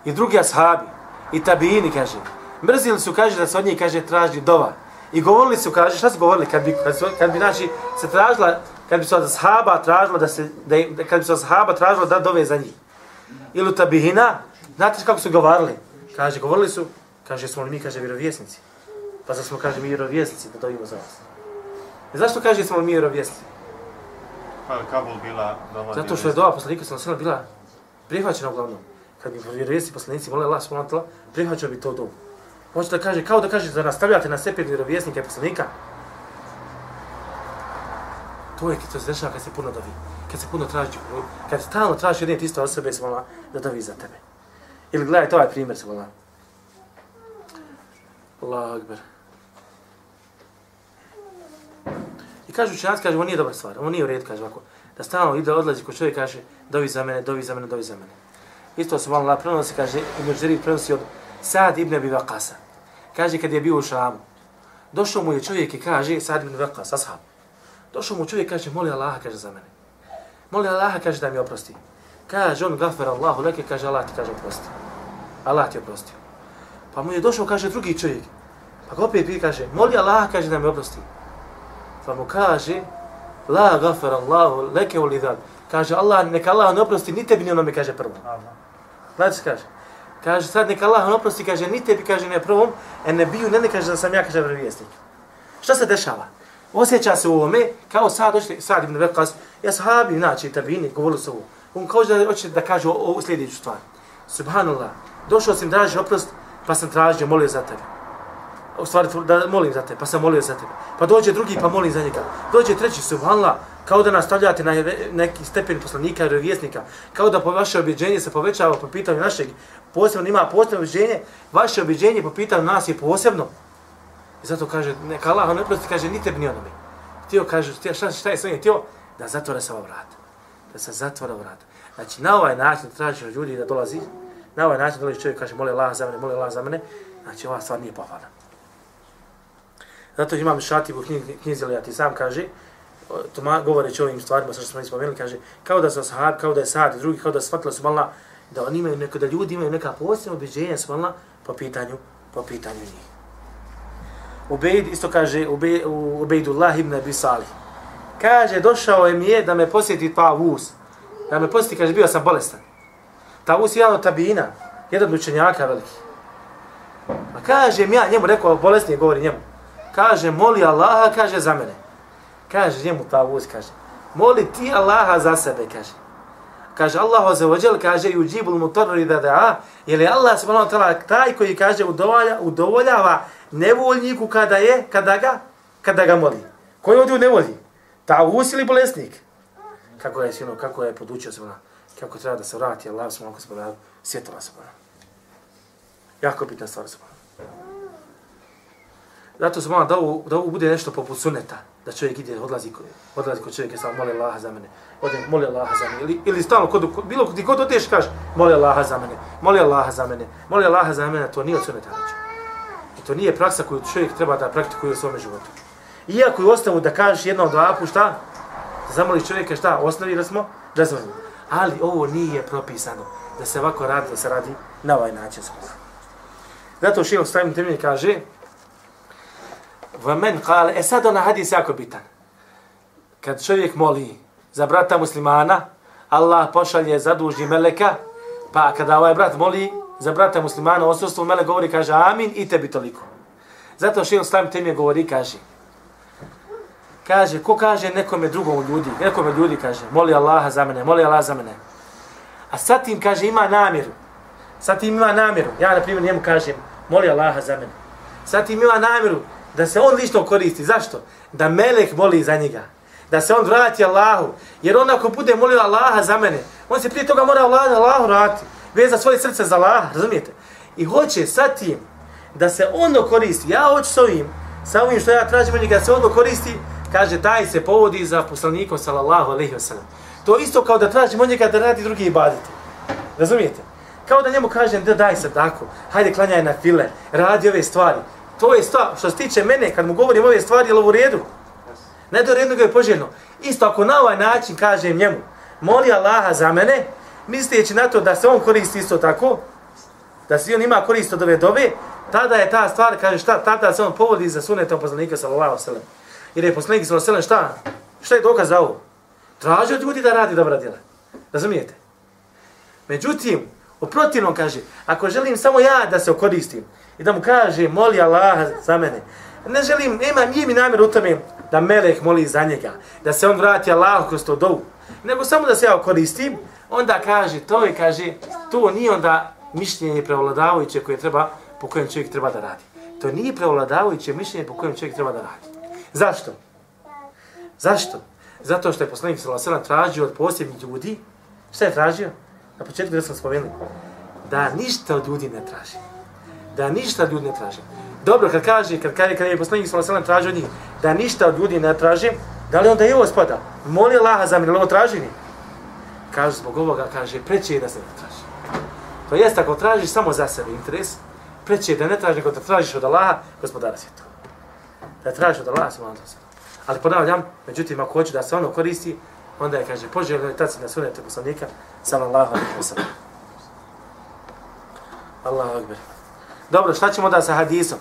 [SPEAKER 2] i drugi ashabi i tabijini, kaže, mrzili su, kaže, da se od njih, kaže, traži dova. I govorili su, kaže, šta su govorili, kad bi, kad, su, kad bi znači, se tražila, kad bi se od ashaba tražila da se, da, im- kad bi se od ashaba tražila da dove za njih. Ili u tabihina, znate kako su govorili? Kaže, govorili su, kaže, smo li mi, kaže, vjerovjesnici. Pa sad smo, kaže, mi vjerovjesnici da dovimo za vas. I zašto kaže smo li mi vjerovjesnici?
[SPEAKER 4] Kabul bila doma
[SPEAKER 2] Zato što je dova poslanika sam sve bila prihvaćena uglavnom. Kad bi vjerovjesni poslanici molili Allah subhanahu wa prihvaćao bi to dobu. Hoće da kaže, kao da kaže da nastavljate na stepen vjerovjesnika i poslanika. To je to se dešava kad se puno dovi. Kad se puno traži, kad stalno traži jedne te iste osobe se da dovi za tebe. Ili gledajte ovaj primjer se mola. Allahu akbar. I kažu učenjaci, kaže, ovo nije dobra stvar, ovo nije u redu, kaže ovako. Da stalno ide, odlazi kod čovjek, kaže, dovi za mene, dovi za mene, dovi za mene. Isto se malo prenosi, kaže, Ibn Đeri prenosi od Sad ibn Abi Vakasa. Kaže, kad je bio u Šamu, došao mu je čovjek i kaže, Sad ibn Waqas, ashab. Došao mu čovjek, kaže, moli Allaha, kaže, za mene. Moli Allaha, kaže, da mi oprosti. Kaže, on, gafar Allahu, leke, kaže, Allah ti, kaže, oprosti. Allah ti oprostio. Pa mu je došao, kaže, drugi čovjek. Pa ga opet pije, kaže, moli Allaha, kaže, da mi oprosti. Pa mu kaže, la gafar Allahu leke u lidal. Kaže, Allah, neka Allah ne oprosti, ni tebi ni onome, kaže prvo. Što kaže? Kaže, sad neka Allah ne oprosti, kaže, ni tebi, kaže, ne prvom, en ne biju, ne ne kaže da sam ja, kaže, vjerovjesnik. Šta se dešava? Osjeća se u ovome, kao sad došli, sad ibn Vekas, ja sahabi, znači, tabini, govorili su ovo. On kao da hoće da kaže ovu sljedeću stvar. Subhanallah, došao sam traži oprost, pa sam tražio, molio za tebe. U stvari, da molim za te, pa sam molio za tebe. Pa dođe drugi, pa molim za njega. Dođe treći, subhanallah, kao da nastavljate na neki stepen poslanika ili vjesnika, kao da po vaše objeđenje se povećava po pitanju našeg, posebno ima posebno objeđenje, vaše objeđenje po pitanju nas je posebno. I zato kaže, neka Allah ne prosti, kaže, ni tebi ni onome. Htio, kaže, htio, šta, šta je s njim htio? Da zatvore se ova vrata. Da se zatvore ova vrata. Znači, na ovaj način tražiš od ljudi da dolazi, na ovaj način dolazi čovjek, kaže, moli Allah za mene, moli Allah za mene, znači, ova stvar nije pohvalna. Zato imam Šatib u knjizi, knjizi Lijati sam kaže, to ma, govoreći o ovim stvarima, sa što smo ispomenuli, kaže, kao da su sahab, kao da je sad i drugi, kao da shvatila su malna, da oni imaju neko, da ljudi imaju neka posebna objeđenja su malna po pitanju, po pitanju njih. Ubejd, isto kaže, Ube, Ubejdullah ibn Abi Salih. Kaže, došao je mi je da me posjeti Tavus. Da me posjeti, kaže, bio sam bolestan. Tavus je jedan od tabina, jedan od učenjaka veliki. A kaže mi ja, njemu rekao, bolesni govori njemu. Kaže, moli Allaha, kaže, za mene. Kaže, njemu Tavus, kaže, moli ti Allaha za sebe, kaže. Kaže, Allah za ođel, kaže, i uđibul mutorri da da, jer je Allah subhanahu wa ta'ala taj koji, kaže, udovolja, udovoljava nevoljniku kada je, kada ga, kada ga moli. Koji ovdje u nevolji? Tavus ili bolesnik? Kako je, sino, kako je podučio se ona, kako treba da se vrati Allah subhanahu wa ta'ala, svjetova se. Jako bitna stvar se. Zato se mora da ovo, da ovo bude nešto poput suneta, da čovjek ide, odlazi, odlazi kod čovjeka, samo moli Allaha za mene, odem, moli Allaha za mene, ili, ili stalno, kod, kod, bilo gdje god odeš, kaže, moli Allaha za mene, moli Allaha za mene, moli Allaha za mene, to nije od suneta reći. I to nije praksa koju čovjek treba da praktikuje u svome životu. Iako je ostavu da kažeš jednom dva puta, šta? Da zamoliš čovjeka šta? Osnovi da smo džezvani. Ali ovo nije propisano da se ovako radi, da se radi na ovaj način. Zato što stavim temelj kaže, Vamen kale, e sad ona hadis jako bitan. Kad čovjek moli za brata muslimana, Allah pošalje zadužni meleka, pa kada ovaj brat moli za brata muslimana, osvrstvo melek govori, kaže amin i tebi toliko. Zato što stavim temje govori, kaže, kaže, ko kaže nekome drugom ljudi, nekome ljudi kaže, moli Allaha za mene, moli Allah za mene. A sad tim kaže, ima namjeru. Sad tim ima namjeru. Ja, na primjer, njemu kažem, moli Allaha za mene. Sad tim ima namjeru da se on lično koristi. Zašto? Da melek moli za njega. Da se on vrati Allahu. Jer on ako bude molio Allaha za mene, on se prije toga mora Allahu, Allahu vrati. Veza svoje srce za Allaha, razumijete? I hoće sa tim da se ono koristi. Ja hoću s ovim, sa ovim što ja tražim od njega, da se ono koristi, kaže, taj se povodi za poslanikom, sallallahu alaihi wa sallam. To isto kao da tražimo od njega da radi drugi ibadite. Razumijete? Kao da njemu kažem, da daj se tako, hajde klanjaj na file, radi ove stvari. To je stvar, što se tiče mene, kad mu govorim ove stvari, je li u redu? Ne do redu ga je poželjno. Isto ako na ovaj način kažem njemu, moli Allaha za mene, misleći na to da se on koristi isto tako, da se on ima korist od ove dove, tada je ta stvar, kaže šta, tada se on povodi za sunetom poslanika sallallahu alejhi. Jer je poslanik sallallahu alejhi šta? Šta je dokaz za ovo? Traži od ljudi da radi dobra djela. Razumijete? Međutim, u protivnom kaže, ako želim samo ja da se okoristim i da mu kaže, moli Allaha za mene, ne želim, nema, nije mi namjer u tome da Melek moli za njega, da se on vrati Allahu kroz to dovu, nego samo da se ja koristim, onda kaže, to je, kaže, to nije onda mišljenje prevladavajuće koje treba, po kojem čovjek treba da radi. To nije prevladavajuće mišljenje po kojem čovjek treba da radi. Zašto? Zašto? Zato što je poslanik sallallahu alejhi tražio od posebnih ljudi, šta je tražio? Na početku da sam spomenuo, da ništa od ljudi ne traži. Da ništa ljudi ne traži. Dobro, kad kaže, kad kaže, kad je poslanik sallallahu alejhi tražio od njih, da ništa od ljudi ne traži, da li onda i ovo spada? Moli Allaha za mene, ovo traži ni? Kaže, zbog ovoga, kaže, preče je da se ne traži. To jest, ako tražiš samo za sebe interes, preče je da ne tražiš nego da tražiš od Allaha, gospodara svijeta. Da tražiš od Allaha, sallallahu alejhi Ali ponavljam, međutim, ako hoće da se ono koristi, onda je, kaže, poželjno je tad se nasunete poslanika, sallallahu alejhi ve sellem. Allahu akbar. Dobro, šta ćemo da sa hadisom?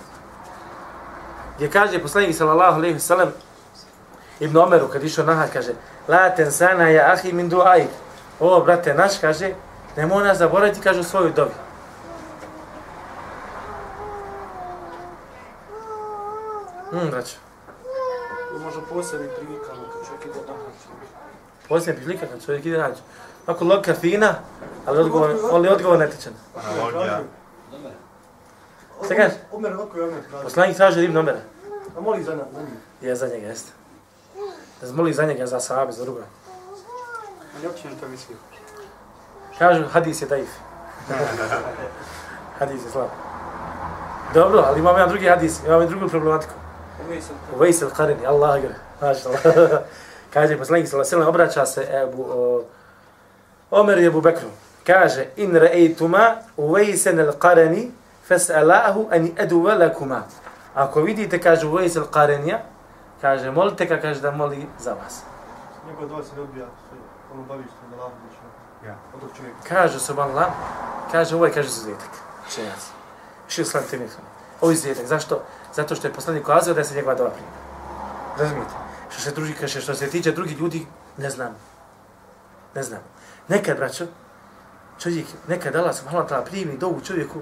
[SPEAKER 2] Gdje kaže poslanik, sallallahu alaihi wa sallam, Ibn Omeru, kad išao nahad, kaže, La tensana ja ahi min du'aik. O, brate naš, kaže, nemoj nas zaboraviti, kaže, svoju dobi. Hmm, braću.
[SPEAKER 5] To može posebni prilikama kad čovjek ide na hađ.
[SPEAKER 2] Posljednja prilika kad čovjek ide nađu. Ako logika fina, ali odgovor, ali odgovor netičan.
[SPEAKER 4] Analogija.
[SPEAKER 2] Šta kaže?
[SPEAKER 3] Omer, ovako je Omer traži.
[SPEAKER 2] Poslanik traži rib nomera.
[SPEAKER 3] A moli za njih.
[SPEAKER 2] Je za njega, jeste. Da zmoli za njega, za sahabe, za druga.
[SPEAKER 5] Ali uopće ne to mislio.
[SPEAKER 2] Kažu, hadis je daif. hadis je slab. Dobro, ali imamo jedan drugi hadis, imamo drugu problematiku. Uvejs al Qarini, Allah gre. Allah. Kaže, poslanik sallallahu alejhi ve obraća se Ebu o, Omer je Abu Bekru. Kaže, in ra'aytuma Uvejsen al Fas'alahu an adu lakuma. Ako vidite, kaže Uvejs al Qarinija, kaže, molite ga, kaže da moli za vas.
[SPEAKER 3] Njegov dva se odbija, ono bavi što da više.
[SPEAKER 4] Ja.
[SPEAKER 3] Od tog čovjeka.
[SPEAKER 2] Kaže, subhanallah, kaže, kaže, zuzetak. Čejac. Šir slan temikom. Ovo je. Zašto? Zato što je poslanik kazao da se njegova dova prima. Razumijete? Što se, drugi, kaže, što se tiče drugih ljudi, ne znam. Ne znam. Nekad, braćo, čovjek, nekad Allah subhanahu wa ta'ala primi dovu čovjeku,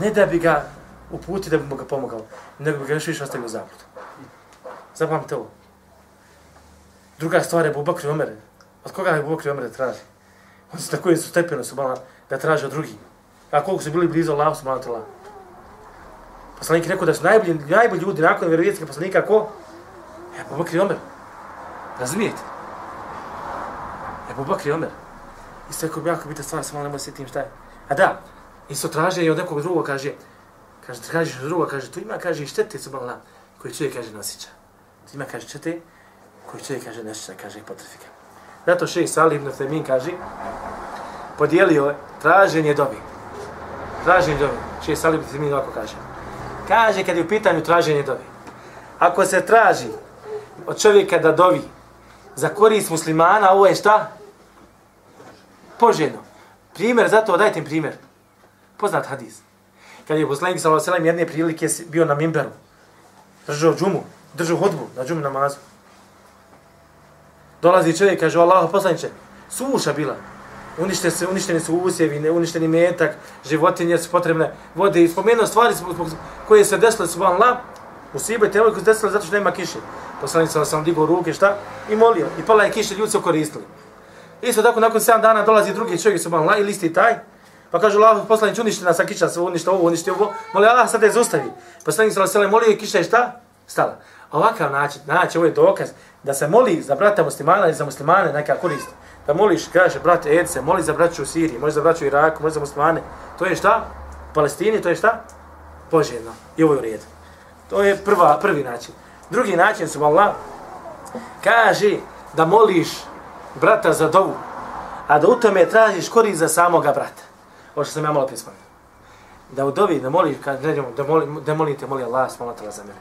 [SPEAKER 2] ne da bi ga uputi da bi mu ga pomogao, nego bi ga još više ostavio u zabludu. Zapamte ovo. Druga stvar je Bubakr i Omer. Od koga je Bubakr i Omer da traži? Oni su tako su stepeno su da traže od drugih. A koliko su bili blizu Allahu subhanahu wa ta'ala. Poslanik je rekao da su najbolji, najbolji ljudi nakon vjerovijetske poslanika ko? E, Bubakri Bakr i Omer. Razumijete? E, Bubakri Bakr i Omer. Isto je jako bitna stvar, samo nemoj se tim šta je. A da, isto traže i od nekog drugog kaže, kaže, tražiš od drugog, kaže, tu ima, kaže, štete su koji čovjek kaže nosića. Tu ima, kaže, štete koji čovjek kaže nosića, kaže, potrefika. Zato šeji Salih ibn Femin kaže, podijelio je traženje dobi. Traženje dobi. Šeji Salih ibn Femin ovako kaže. Kaže kad je u pitanju traženje dobi. Ako se traži od čovjeka da dovi za korist muslimana, ovo je šta? Poželjno. Primjer, zato dajte im primjer. Poznat hadis. Kad je poslanik sa Vaselem jedne prilike bio na mimberu, držao džumu, držao hodbu na džumu namazu. Dolazi čovjek, kaže, Allah, poslaniče, suša bila. Unište se, uništeni su usjevi, uništeni metak, životinje su potrebne, vode i spomenuo stvari koje se desile su vam la, u Sibu i temoj koje se desile zato što nema kiše. Poslanik sam sam digao ruke, šta? I molio. I pala je kiše, ljudi su koristili. Isto tako, nakon 7 dana dolazi drugi čovjek su vam la i listi taj, Pa kaže Allah, poslanić, uništi nas, a kiša se uništi ovo, uništi ovo. Moli Allah, sad je zustavi. Poslanić sallallahu alejhi molio i kiša je šta? Stala. Ovakav način, znači ovo je dokaz da se moli za brata muslimana i za muslimane neka korist. Da moliš, kaže, brate Edse, moli za braću u Siriji, moli za braću u Iraku, moli za muslimane. To je šta? U Palestini, to je šta? Poželjno. I ovo je u redu. To je prva, prvi način. Drugi način su Allah, Kaže da moliš brata za dovu, a da u tome tražiš korist za samoga brata. Ovo što sam ja malo prije spomenuo. Da u dovi, da moliš, kad ne da, moli, da molite, moli Allah subhanahu wa ta'ala za mene.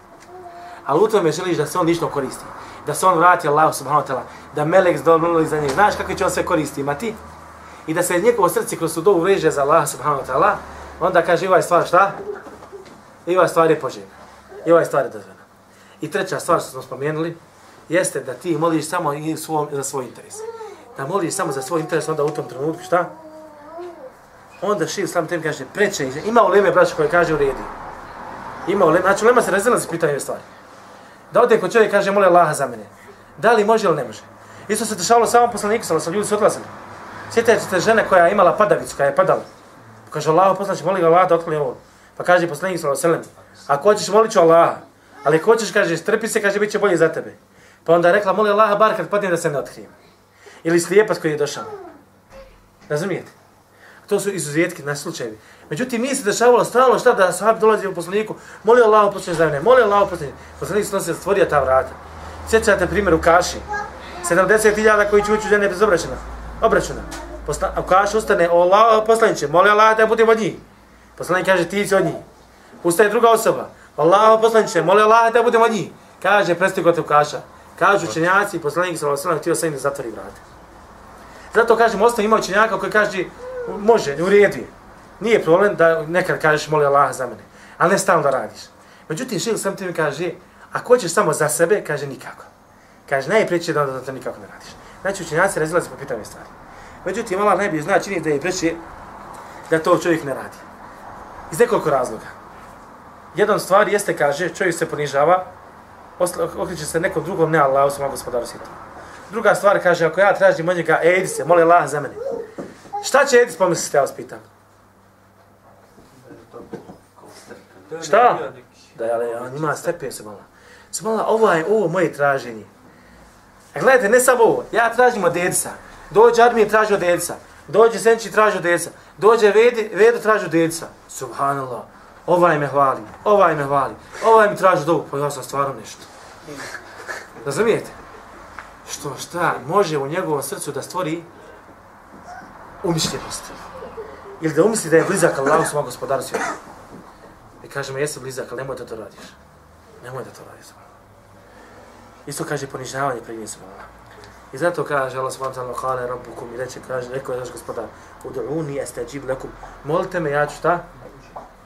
[SPEAKER 2] Ali u tome želiš da se on ništa koristi. Da se on vrati Allah subhanahu wa ta'ala. Da melek zdobnuli za njih. Znaš kako će on sve koristi imati? I da se njegovo srce kroz tu dovu za Allah subhanahu wa ta'ala. Onda kaže ovaj stvar šta? I ovaj stvar je poželjna. I ovaj stvar je dozvoljena. I treća stvar što smo spomenuli, jeste da ti moliš samo i svom, za svoj interes. Da moliš samo za svoj interes, onda u tom trenutku šta? Onda šiv sam tem kaže, preče, ima u leme braća koje kaže u redi. Ima u leme, znači u lema se razila za pitanje stvari. Da ode kod čovjek kaže, mole Allaha za mene. Da li može ili ne može? Isto se dešavalo samo poslaniku, sa sam ljudi su odlazili. Sjetajte se žene koja je imala padavicu, koja je padala. Kaže, Allah poslanič, moli ga Allah da otkloni ovo. Pa kaže poslanik sallallahu alejhi "Ako hoćeš molit ću Allaha, ali ako hoćeš kaže strpi se, kaže biće bolje za tebe." Pa onda je rekla: "Moli Allaha bar kad padne da se ne otkrijem." Ili slijepac koji je došao. Razumijete? To su izuzetki na slučajevi. Međutim, nije se dešavalo stalno šta da sahabi dolazi u poslaniku, moli Allah poslanik za mene, moli Allah poslanik. Poslanik se stvorio ta vrata. Sjećate primjer u Kaši. 70.000 koji će ući u žene bez obračuna. Obračuna. Posla, u Kaši ustane, o Allah poslaniće, moli Allah da budem od njih. Poslanik kaže, ti si od njih. Ustaje druga osoba. Allah poslaniće, moli Allah da budem od njih. Kaže, prestigo te u Kaša. Kažu učenjaci, poslanik sallallahu alejhi ve sellem htio sam im da zatvori vrata. Zato kažem, ostao ima učenjaka koji kaže, može, u redu je. Nije problem da nekad kažeš moli Allah za mene, ali ne stalno da radiš. Međutim, šil sam ti mi kaže, ako hoćeš samo za sebe, kaže nikako. Kaže, najpreće da, onda to nikako ne radiš. Znači, učenjaci razilaze po pitanju stvari. Međutim, Allah najbolje zna čini da je preče da to čovjek ne radi. Iz nekoliko razloga. Jedan stvar jeste, kaže, čovjek se ponižava, okreće se nekom drugom, ne Allahu, samo gospodaru svijetu. Druga stvar, kaže, ako ja tražim od njega, ej, se, moli Allah za mene. Šta će Edis pomisliti, ja vas pitam? Šta? Da, ali on ima stepen se malo. Se malo, ovo je ovo moje traženje. A gledajte, ne samo ovo, ja tražim od Edisa. Dođe Armije traži od Edisa. Dođe Senči traži od Edisa. Dođe Vedi, Vedo traži od Edisa. Subhanallah. Ovaj me hvali, ovaj me hvali. Ovaj mi traži dobu, pa ja sam stvarno nešto. Razumijete? Što, šta, može u njegovom srcu da stvori umišljenost. Ili da umisli da je blizak Allahu svom gospodaru svijeta. I kaže mu, jesi blizak, ali nemoj da to radiš. Nemoj da to radiš. Isto kaže ponižavanje pred njim Allah. I zato kaže Allah subhanahu wa ta'ala kale rabbukum i reče, kaže, rekao je naš gospodar, udu'uni estajib lakum. Molite me, ja ću šta?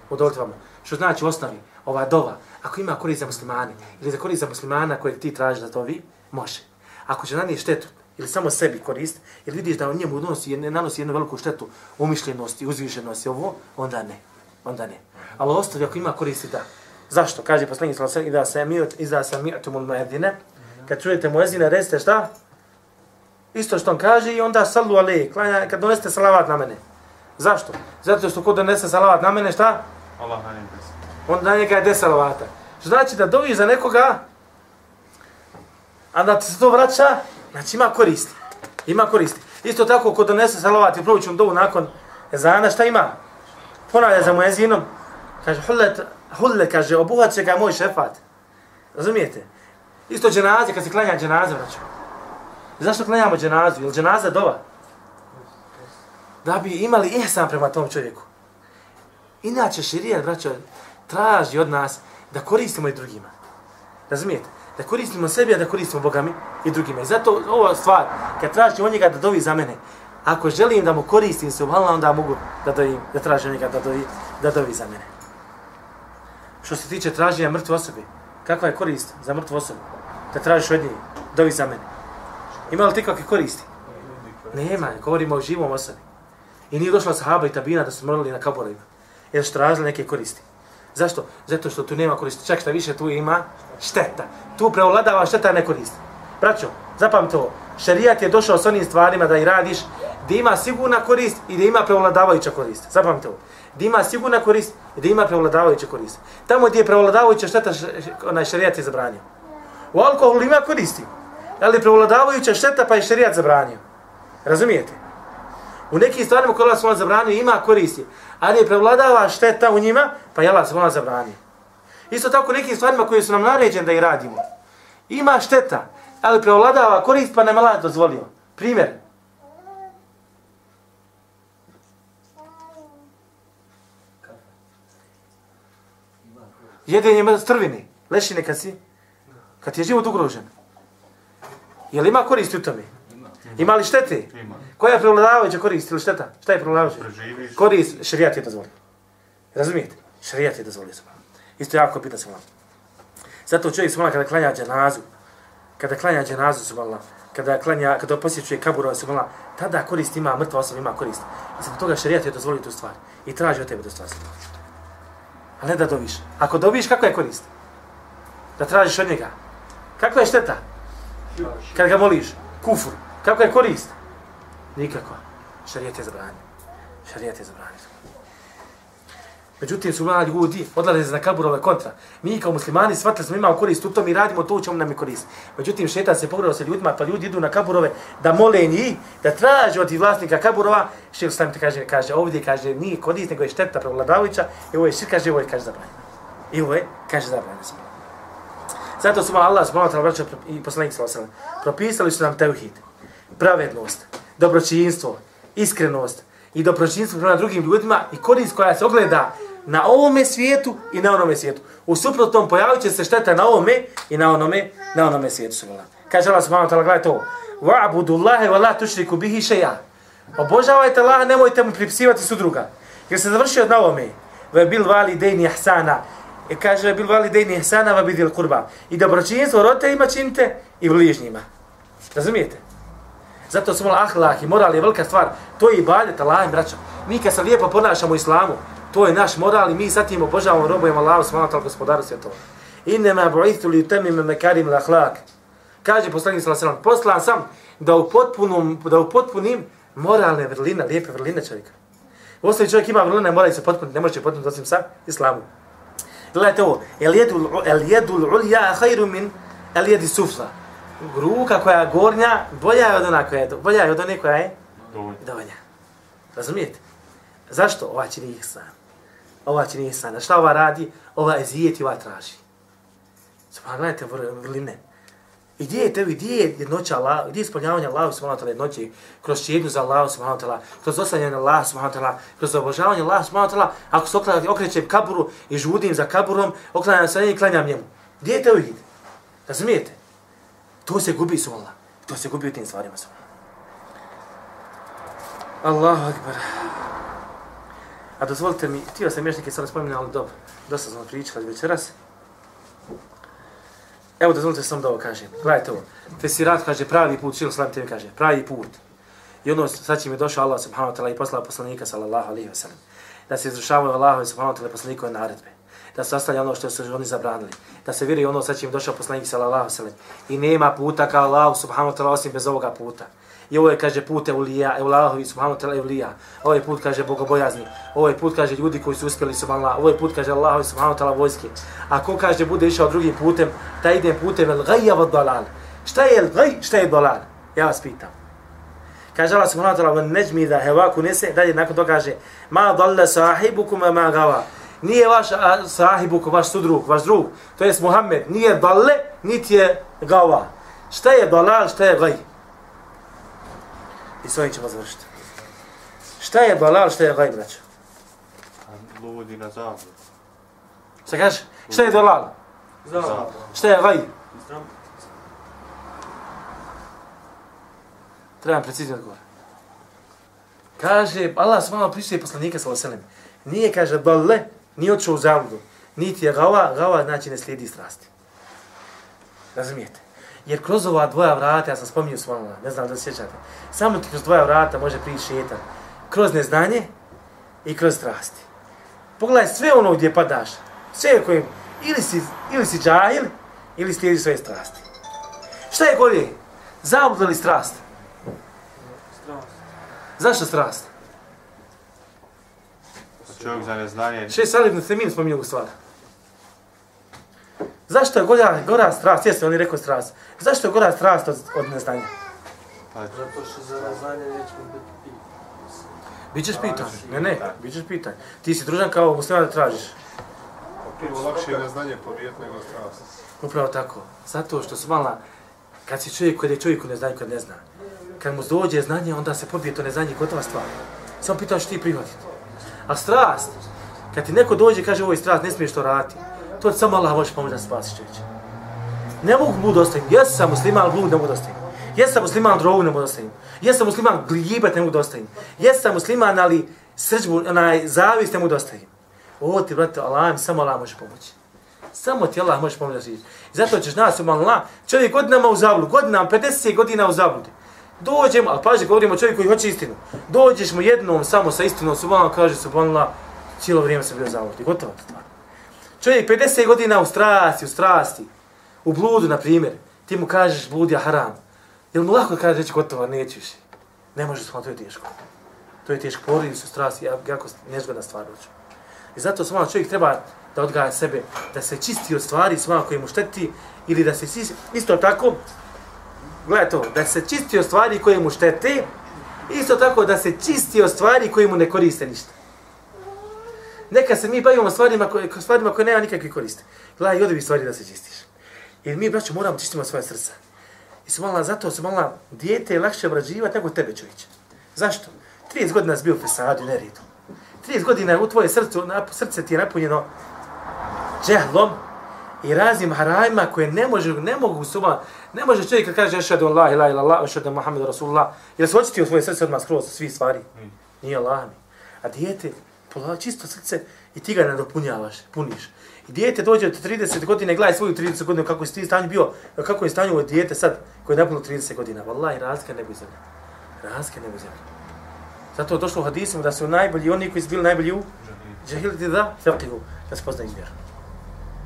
[SPEAKER 2] Udovoljte vam. Što znači u osnovi, ova dova, ako ima korist za muslimani, ili za korist za muslimana kojeg ti traži da to vi, može. Ako će nanije štetu, ili samo sebi korist, ili vidiš da on njemu ne nanosi jednu veliku štetu umišljenosti, uzvišenosti, ovo, onda ne. Onda ne. Ali ostavi ako ima koristi, da. Zašto? Kaže poslanik sallallahu alejhi ve sellem: "Iza sami'tu iza sami'tumul mu'adhdhina" Kad čujete muezina, recite šta? Isto što on kaže i onda sallu alejhi, klanja kad donesete salavat na mene. Zašto? Zato što ko donese salavat na mene, šta?
[SPEAKER 4] Allah na njim
[SPEAKER 2] On na njega je 10 salavata. Što znači da doviš za nekoga, a da ti se to vraća, znači ima koristi. Ima koristi. Isto tako ko donese salavat i provuću dovu nakon ezana, šta ima? Ponavlja za muezinom, kaže, hulle, hulle kaže, obuhat će ga moj šefat. Razumijete? Isto dženaze, kad se klanja dženaze, vraću. Zašto klanjamo dženazu? Je li dženaza dova? Da bi imali ihsan prema tom čovjeku. Inače, širijan, braćo, traži od nas da koristimo i drugima. Razumijete? Da koristimo sebi, a da koristimo Bogami i drugima. I zato ova stvar, kad tražim od njega da dovi za mene, ako želim da mu koristim se, uvalna, onda mogu da, dovim, da tražim od njega da dovi, da dovi za mene. Što se tiče traženja mrtve osobe, kakva je korist za mrtvu osobu? Da tražiš od njega, dovi za mene. Ima li ti kakve koristi? Nema, govorimo o živom osobi. I nije došla sahaba i tabina da su morali na kaborima. Jer što tražili neke koristi. Zašto? Zato što tu nema koristi. Čak šta više tu ima šteta. Tu preovladava šteta ne koristi. Braćo, zapamte ovo. Šarijat je došao s onim stvarima da i radiš, da ima sigurna korist i da ima preovladavajuća korist. Zapamte ovo. Da ima sigurna korist i da ima preovladavajuća korist. Tamo gdje je preovladavajuća šteta, onaj šarijat je zabranio. U alkoholu ima koristi. Ali preovladavajuća šteta pa je šarijat zabranio. Razumijete? U nekim stvarima koje Allah svojom zabranio ima koristi, ali je prevladava šteta u njima, pa je Allah svojom zabranio. Isto tako nekim stvarima koje su nam naređene da i radimo. Ima šteta, ali preovladava korist pa ne mala dozvolio. Primjer. Jedenje strvini, lešine kad si, kad je život ugrožen. Je li ima koristi u tome? Ima li štete?
[SPEAKER 4] Ima.
[SPEAKER 2] Koja je prevladavajuća korist ili šteta? Šta je prevladavajuća?
[SPEAKER 4] Preživiš.
[SPEAKER 2] Korist, šarijat je dozvolio. Razumijete? Šarijat je dozvolio se Isto jako pita se Zato čovjek se kada klanja dženazu, kada klanja dženazu su kada klanja, kada posjećuje kaburova su tada korist ima, mrtva osoba ima korist. I zbog toga šarijat je dozvolio tu stvar. I traži od tebe tu stvar. A ne da dobiš. Ako dobiš, kako je korist? Da tražiš od njega. Kako je šteta? Kad ga moliš, kufur. Kako je korist? Nikako. Šarijet je zabranio. Šarijet je zabranio. Međutim, su mladi ljudi odlaze na kaburove kontra. Mi kao muslimani shvatili smo imamo korist u tom i radimo to u čemu nam je korist. Međutim, šetan se pogledao sa ljudima, pa ljudi idu na kaburove da mole njih, da traže od vlasnika kaburova. Šil sam te kaže, kaže, ovdje kaže, nije korist, nego je šteta prevladavajuća. I ovo je šir, kaže, ovo je, kaže, zabranjeno. I ovo je, kaže, zabranjeno. Zato su Allah subhanahu wa ta'ala i poslanik sallallahu propisali su nam teuhid, pravednost, dobročinstvo, iskrenost i dobročinstvo prema drugim ljudima i korist koja se ogleda na ovome svijetu i na onome svijetu. U suprotnom pojavit će se šteta na ovome i na onome, na onome svijetu. Kaže Allah subhanahu wa ta'ala, gledaj to. Wa'budu Allahe wa la tušriku bihi šeja. Obožavajte Allaha, nemojte mu pripisivati su druga. Jer se završio na ovome. Ve bil vali dejni ihsana. I kaže bil vali dejni ihsana va bidil kurba. I dobročinstvo roditeljima činite i bližnjima. Razumijete? Zato su mala ahlak i moral je velika stvar. To je ibadet, Allahim, braćo. braća. Mi kad se lijepo ponašamo u islamu, to je naš moral i mi zatim obožavamo, robujemo Allahu subhanahu wa ta'ala gospodaru svjetova. Innema bu'ithu li utemim mekarim l'ahlak. Kaže poslanik sallallahu alejhi ve sellem, poslan sam da u potpunom da u potpunim moralne vrline, lijepe vrline čovjeka. Ostavi čovjek ima vrline, mora se potpuniti, ne može potpuniti osim sa islamom. Gledajte ovo, el jedul, el jedul ulja khairu min el jedi sufla. Ruka koja je gornja, bolja je od ona koja je, bolja je od one koja je donja. Razumijete? Zašto? Ova čini ihsan. Ova čini ihsan. Šta ova radi? Ova ezijet i ova traži. Subhan, gledajte vrline. I gdje je tebi, gdje je jednoća Allah, gdje je ispunjavanje Allah subhanahu wa ta'ala jednoće, kroz čednju za Allah subhanahu wa ta'ala, kroz oslanjanje Allah subhanahu wa ta'ala, kroz obožavanje Allah subhanahu wa ta'ala, ako se oklanjam, okrećem kaburu i žudim za kaburom, oklanjam se i klanjam njemu. Gdje je tebi? Razumijete? To se gubi su Allah. To se gubi u tim stvarima su. Allahu akbar. A dozvolite mi, tio sam još neke stvari spominjati, ali dobro, dosta smo pričali večeras. Evo dozvolite sam da ovo kažem. Gledajte ovo. Fesirat kaže pravi put, šil slavim tebi kaže, pravi put. I ono, sad će mi došao Allah subhanahu wa ta'ala i poslao poslanika sallallahu alaihi wa sallam. Da se izrušavaju Allahove subhanahu wa ta'ala poslanikove naredbe. Da se ostavlja ono što su oni zabranili. Da se vjeruje ono, sa čim došao poslanik sallallahu alejhi. I nema puta kao Allah subhanahu wa ta'ala osim bez ovoga puta. I ovo je, kaže, put Eulija, Eulahovi, subhanahu tala Eulija. Ovo je put, kaže, bogobojazni. Ovo je put, kaže, ljudi koji su uspjeli, subhanu Ovo je put, kaže, Allahovi, subhanahu tala vojske. A ko, kaže, bude išao drugim putem, taj ide putem el gajja od dalal. Šta je el gaj, šta je dalal? Ja vas pitam. Kaže Allah subhanahu wa ta'ala, neđmi da hevaku nese, dalje nakon to kaže, ma dalle sahibukum ma gava. Nije vaš sahibukum, vaš sudrug, vaš drug, to jest Muhammed, nije dalle, niti je gava. Šta je dalal, šta je gaj? I s ovim ćemo završiti. Šta je balal, šta je gaj, braćo?
[SPEAKER 4] Ludi na zabud.
[SPEAKER 2] Šta kaže? Šta je dalal?
[SPEAKER 5] Zabud.
[SPEAKER 2] Šta je gaj? Trebam precizni odgovor. Kaže, Allah se malo prišuje poslanika sa Veselim. Nije, kaže, dalle, nije odšao u zavudu. Niti je gava, gava znači ne slijedi strasti. Razumijete? Jer kroz ova dvoja vrata, ja sam spominio s vama, ne znam da se sjećate, samo ti kroz dvoja vrata može prići šetan. Kroz neznanje i kroz strasti. Pogledaj sve ono gdje padaš, sve kojim, ili si, ili si džahil, ili slijedi svoje strasti. Šta je golje? Zabud li strast?
[SPEAKER 5] Strast.
[SPEAKER 2] Zašto strast?
[SPEAKER 4] Čovjek za neznanje...
[SPEAKER 2] Šest salib na semin spominju u stvari. Zašto je gora, gora strast? Jeste, oni rekao strast. Zašto je gora strast od, od neznanja?
[SPEAKER 4] Pa,
[SPEAKER 5] Zato što za neznanje nećemo biti.
[SPEAKER 2] Bićeš pitan. Ne, ne, bićeš pitan. Ti si družan kao musliman da tražiš.
[SPEAKER 3] Prvo lakše je neznanje pobijeti nego strast.
[SPEAKER 2] Upravo tako. Zato što su mala, Kad si čovjek koji je čovjek koji ne zna, kad ne zna. Kad mu dođe znanje, onda se pobije to neznanje, gotova stvar. Samo pitan što ti prihvatiti. A strast, kad ti neko dođe i kaže ovo je strast, ne smiješ to raditi, to ti samo Allah može pomoći da spasiš čovječe. Ne mogu blud ostaviti. Jesam sam musliman, blud ne mogu da ostavim. Jesam sam musliman, drogu ne mogu da ostavim. Jesam sam musliman, gljibat ne mogu da ostavim. Jesam sam musliman, ali srđbu, onaj, zavist ne mogu da ostavim. Ovo ti, brate, Allah samo Allah može pomoći. Samo ti Allah može pomoći da živiš. Zato ćeš nas u čovjek godinama u zabludu, godinama, 50 godina u zabludi. Dođemo, ali paži, govorimo o čovjeku koji hoće istinu. Dođeš mu jednom samo sa istinom, subhanallah, kaže subhanallah, cijelo vrijeme sam bio zavrti, gotova to stvar. Čovjek 50 godina u strasti, u strasti, u bludu, na primjer, ti mu kažeš blud je haram. Jel mu lako kaže reći gotovo, neću više. Ne možeš shvatiti, to je teško. To je teško, porodi su strasti, jako nezgodna stvar dođe. I zato sam čovjek treba da odgaja sebe, da se čisti od stvari svama koje mu šteti, ili da se isto tako, gledaj to, da se čisti od stvari koje mu štete, isto tako da se čisti od stvari koje mu ne koriste ništa. Neka se mi bavimo stvarima koje, stvarima koje nema nikakve koriste. Gledaj, i odebi stvari da se čistiš. Jer mi, braću, moramo čistiti svoje srca. I se molila, zato se molila, dijete je lakše obrađivati nego tebe, čovječe. Zašto? 30 godina si bio u fesadu, ne ridu. 30 godina u tvoje srce, srce ti je napunjeno džehlom i raznim harajima koje ne može, ne mogu suma, ne može čovjek kad kaže ašhadu Allah ila ila Allah, ašhadu Muhammed Rasulullah, jer se očiti u svoje srce odmah skroz svi stvari. Nije Allah mi. A dijete, pola čisto srce i ti ga nadopunjavaš, puniš. I dijete dođe od 30 godina i gledaj svoju 30 godina kako je stanju bio, kako je stanju ovo dijete sad koje je napunilo 30 godina. Wallahi, razlika ne bi zemlja. Razlika ne bi zemlja. Zato je došlo u hadisima da su najbolji oni koji su bili najbolji u džahiliti da feqihu, da se poznaju vjeru.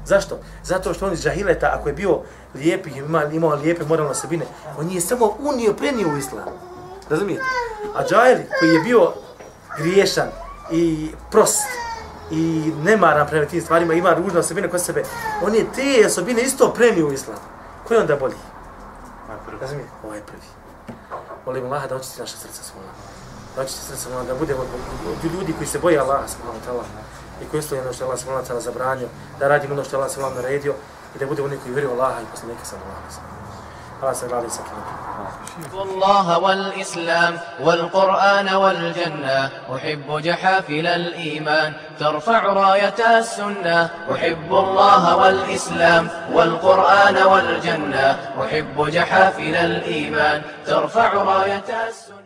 [SPEAKER 2] Zašto? Zato što on iz džahileta, ako je bio lijepi, ima, imao lijepe moralne osobine, on je samo unio, prenio u islam. Razumijete? A džahil koji je bio griješan i prost i nemaran prema tim stvarima, ima ružne osobine kod sebe, on je te osobine isto prenio u islam. Ko je onda bolji? Razumijete? Ovaj prvi. Molim Allah da očisti naše srca svoje da će srce da budemo od ljudi koji se boje Allaha subhanahu wa ta'ala i koji stoje ono što Allah subhanahu wa ta'ala zabranio, da radimo ono što Allah subhanahu wa ta'ala naredio i da budemo oni koji vjeruju Allaha i poslanika sallallahu alaihi sallam. Allah se radi sa
[SPEAKER 7] الله والإسلام والقرآن والجنة أحب جحافل الإيمان ترفع راية السنة أحب الله والإسلام والقرآن والجنة أحب جحافل الإيمان ترفع راية السنة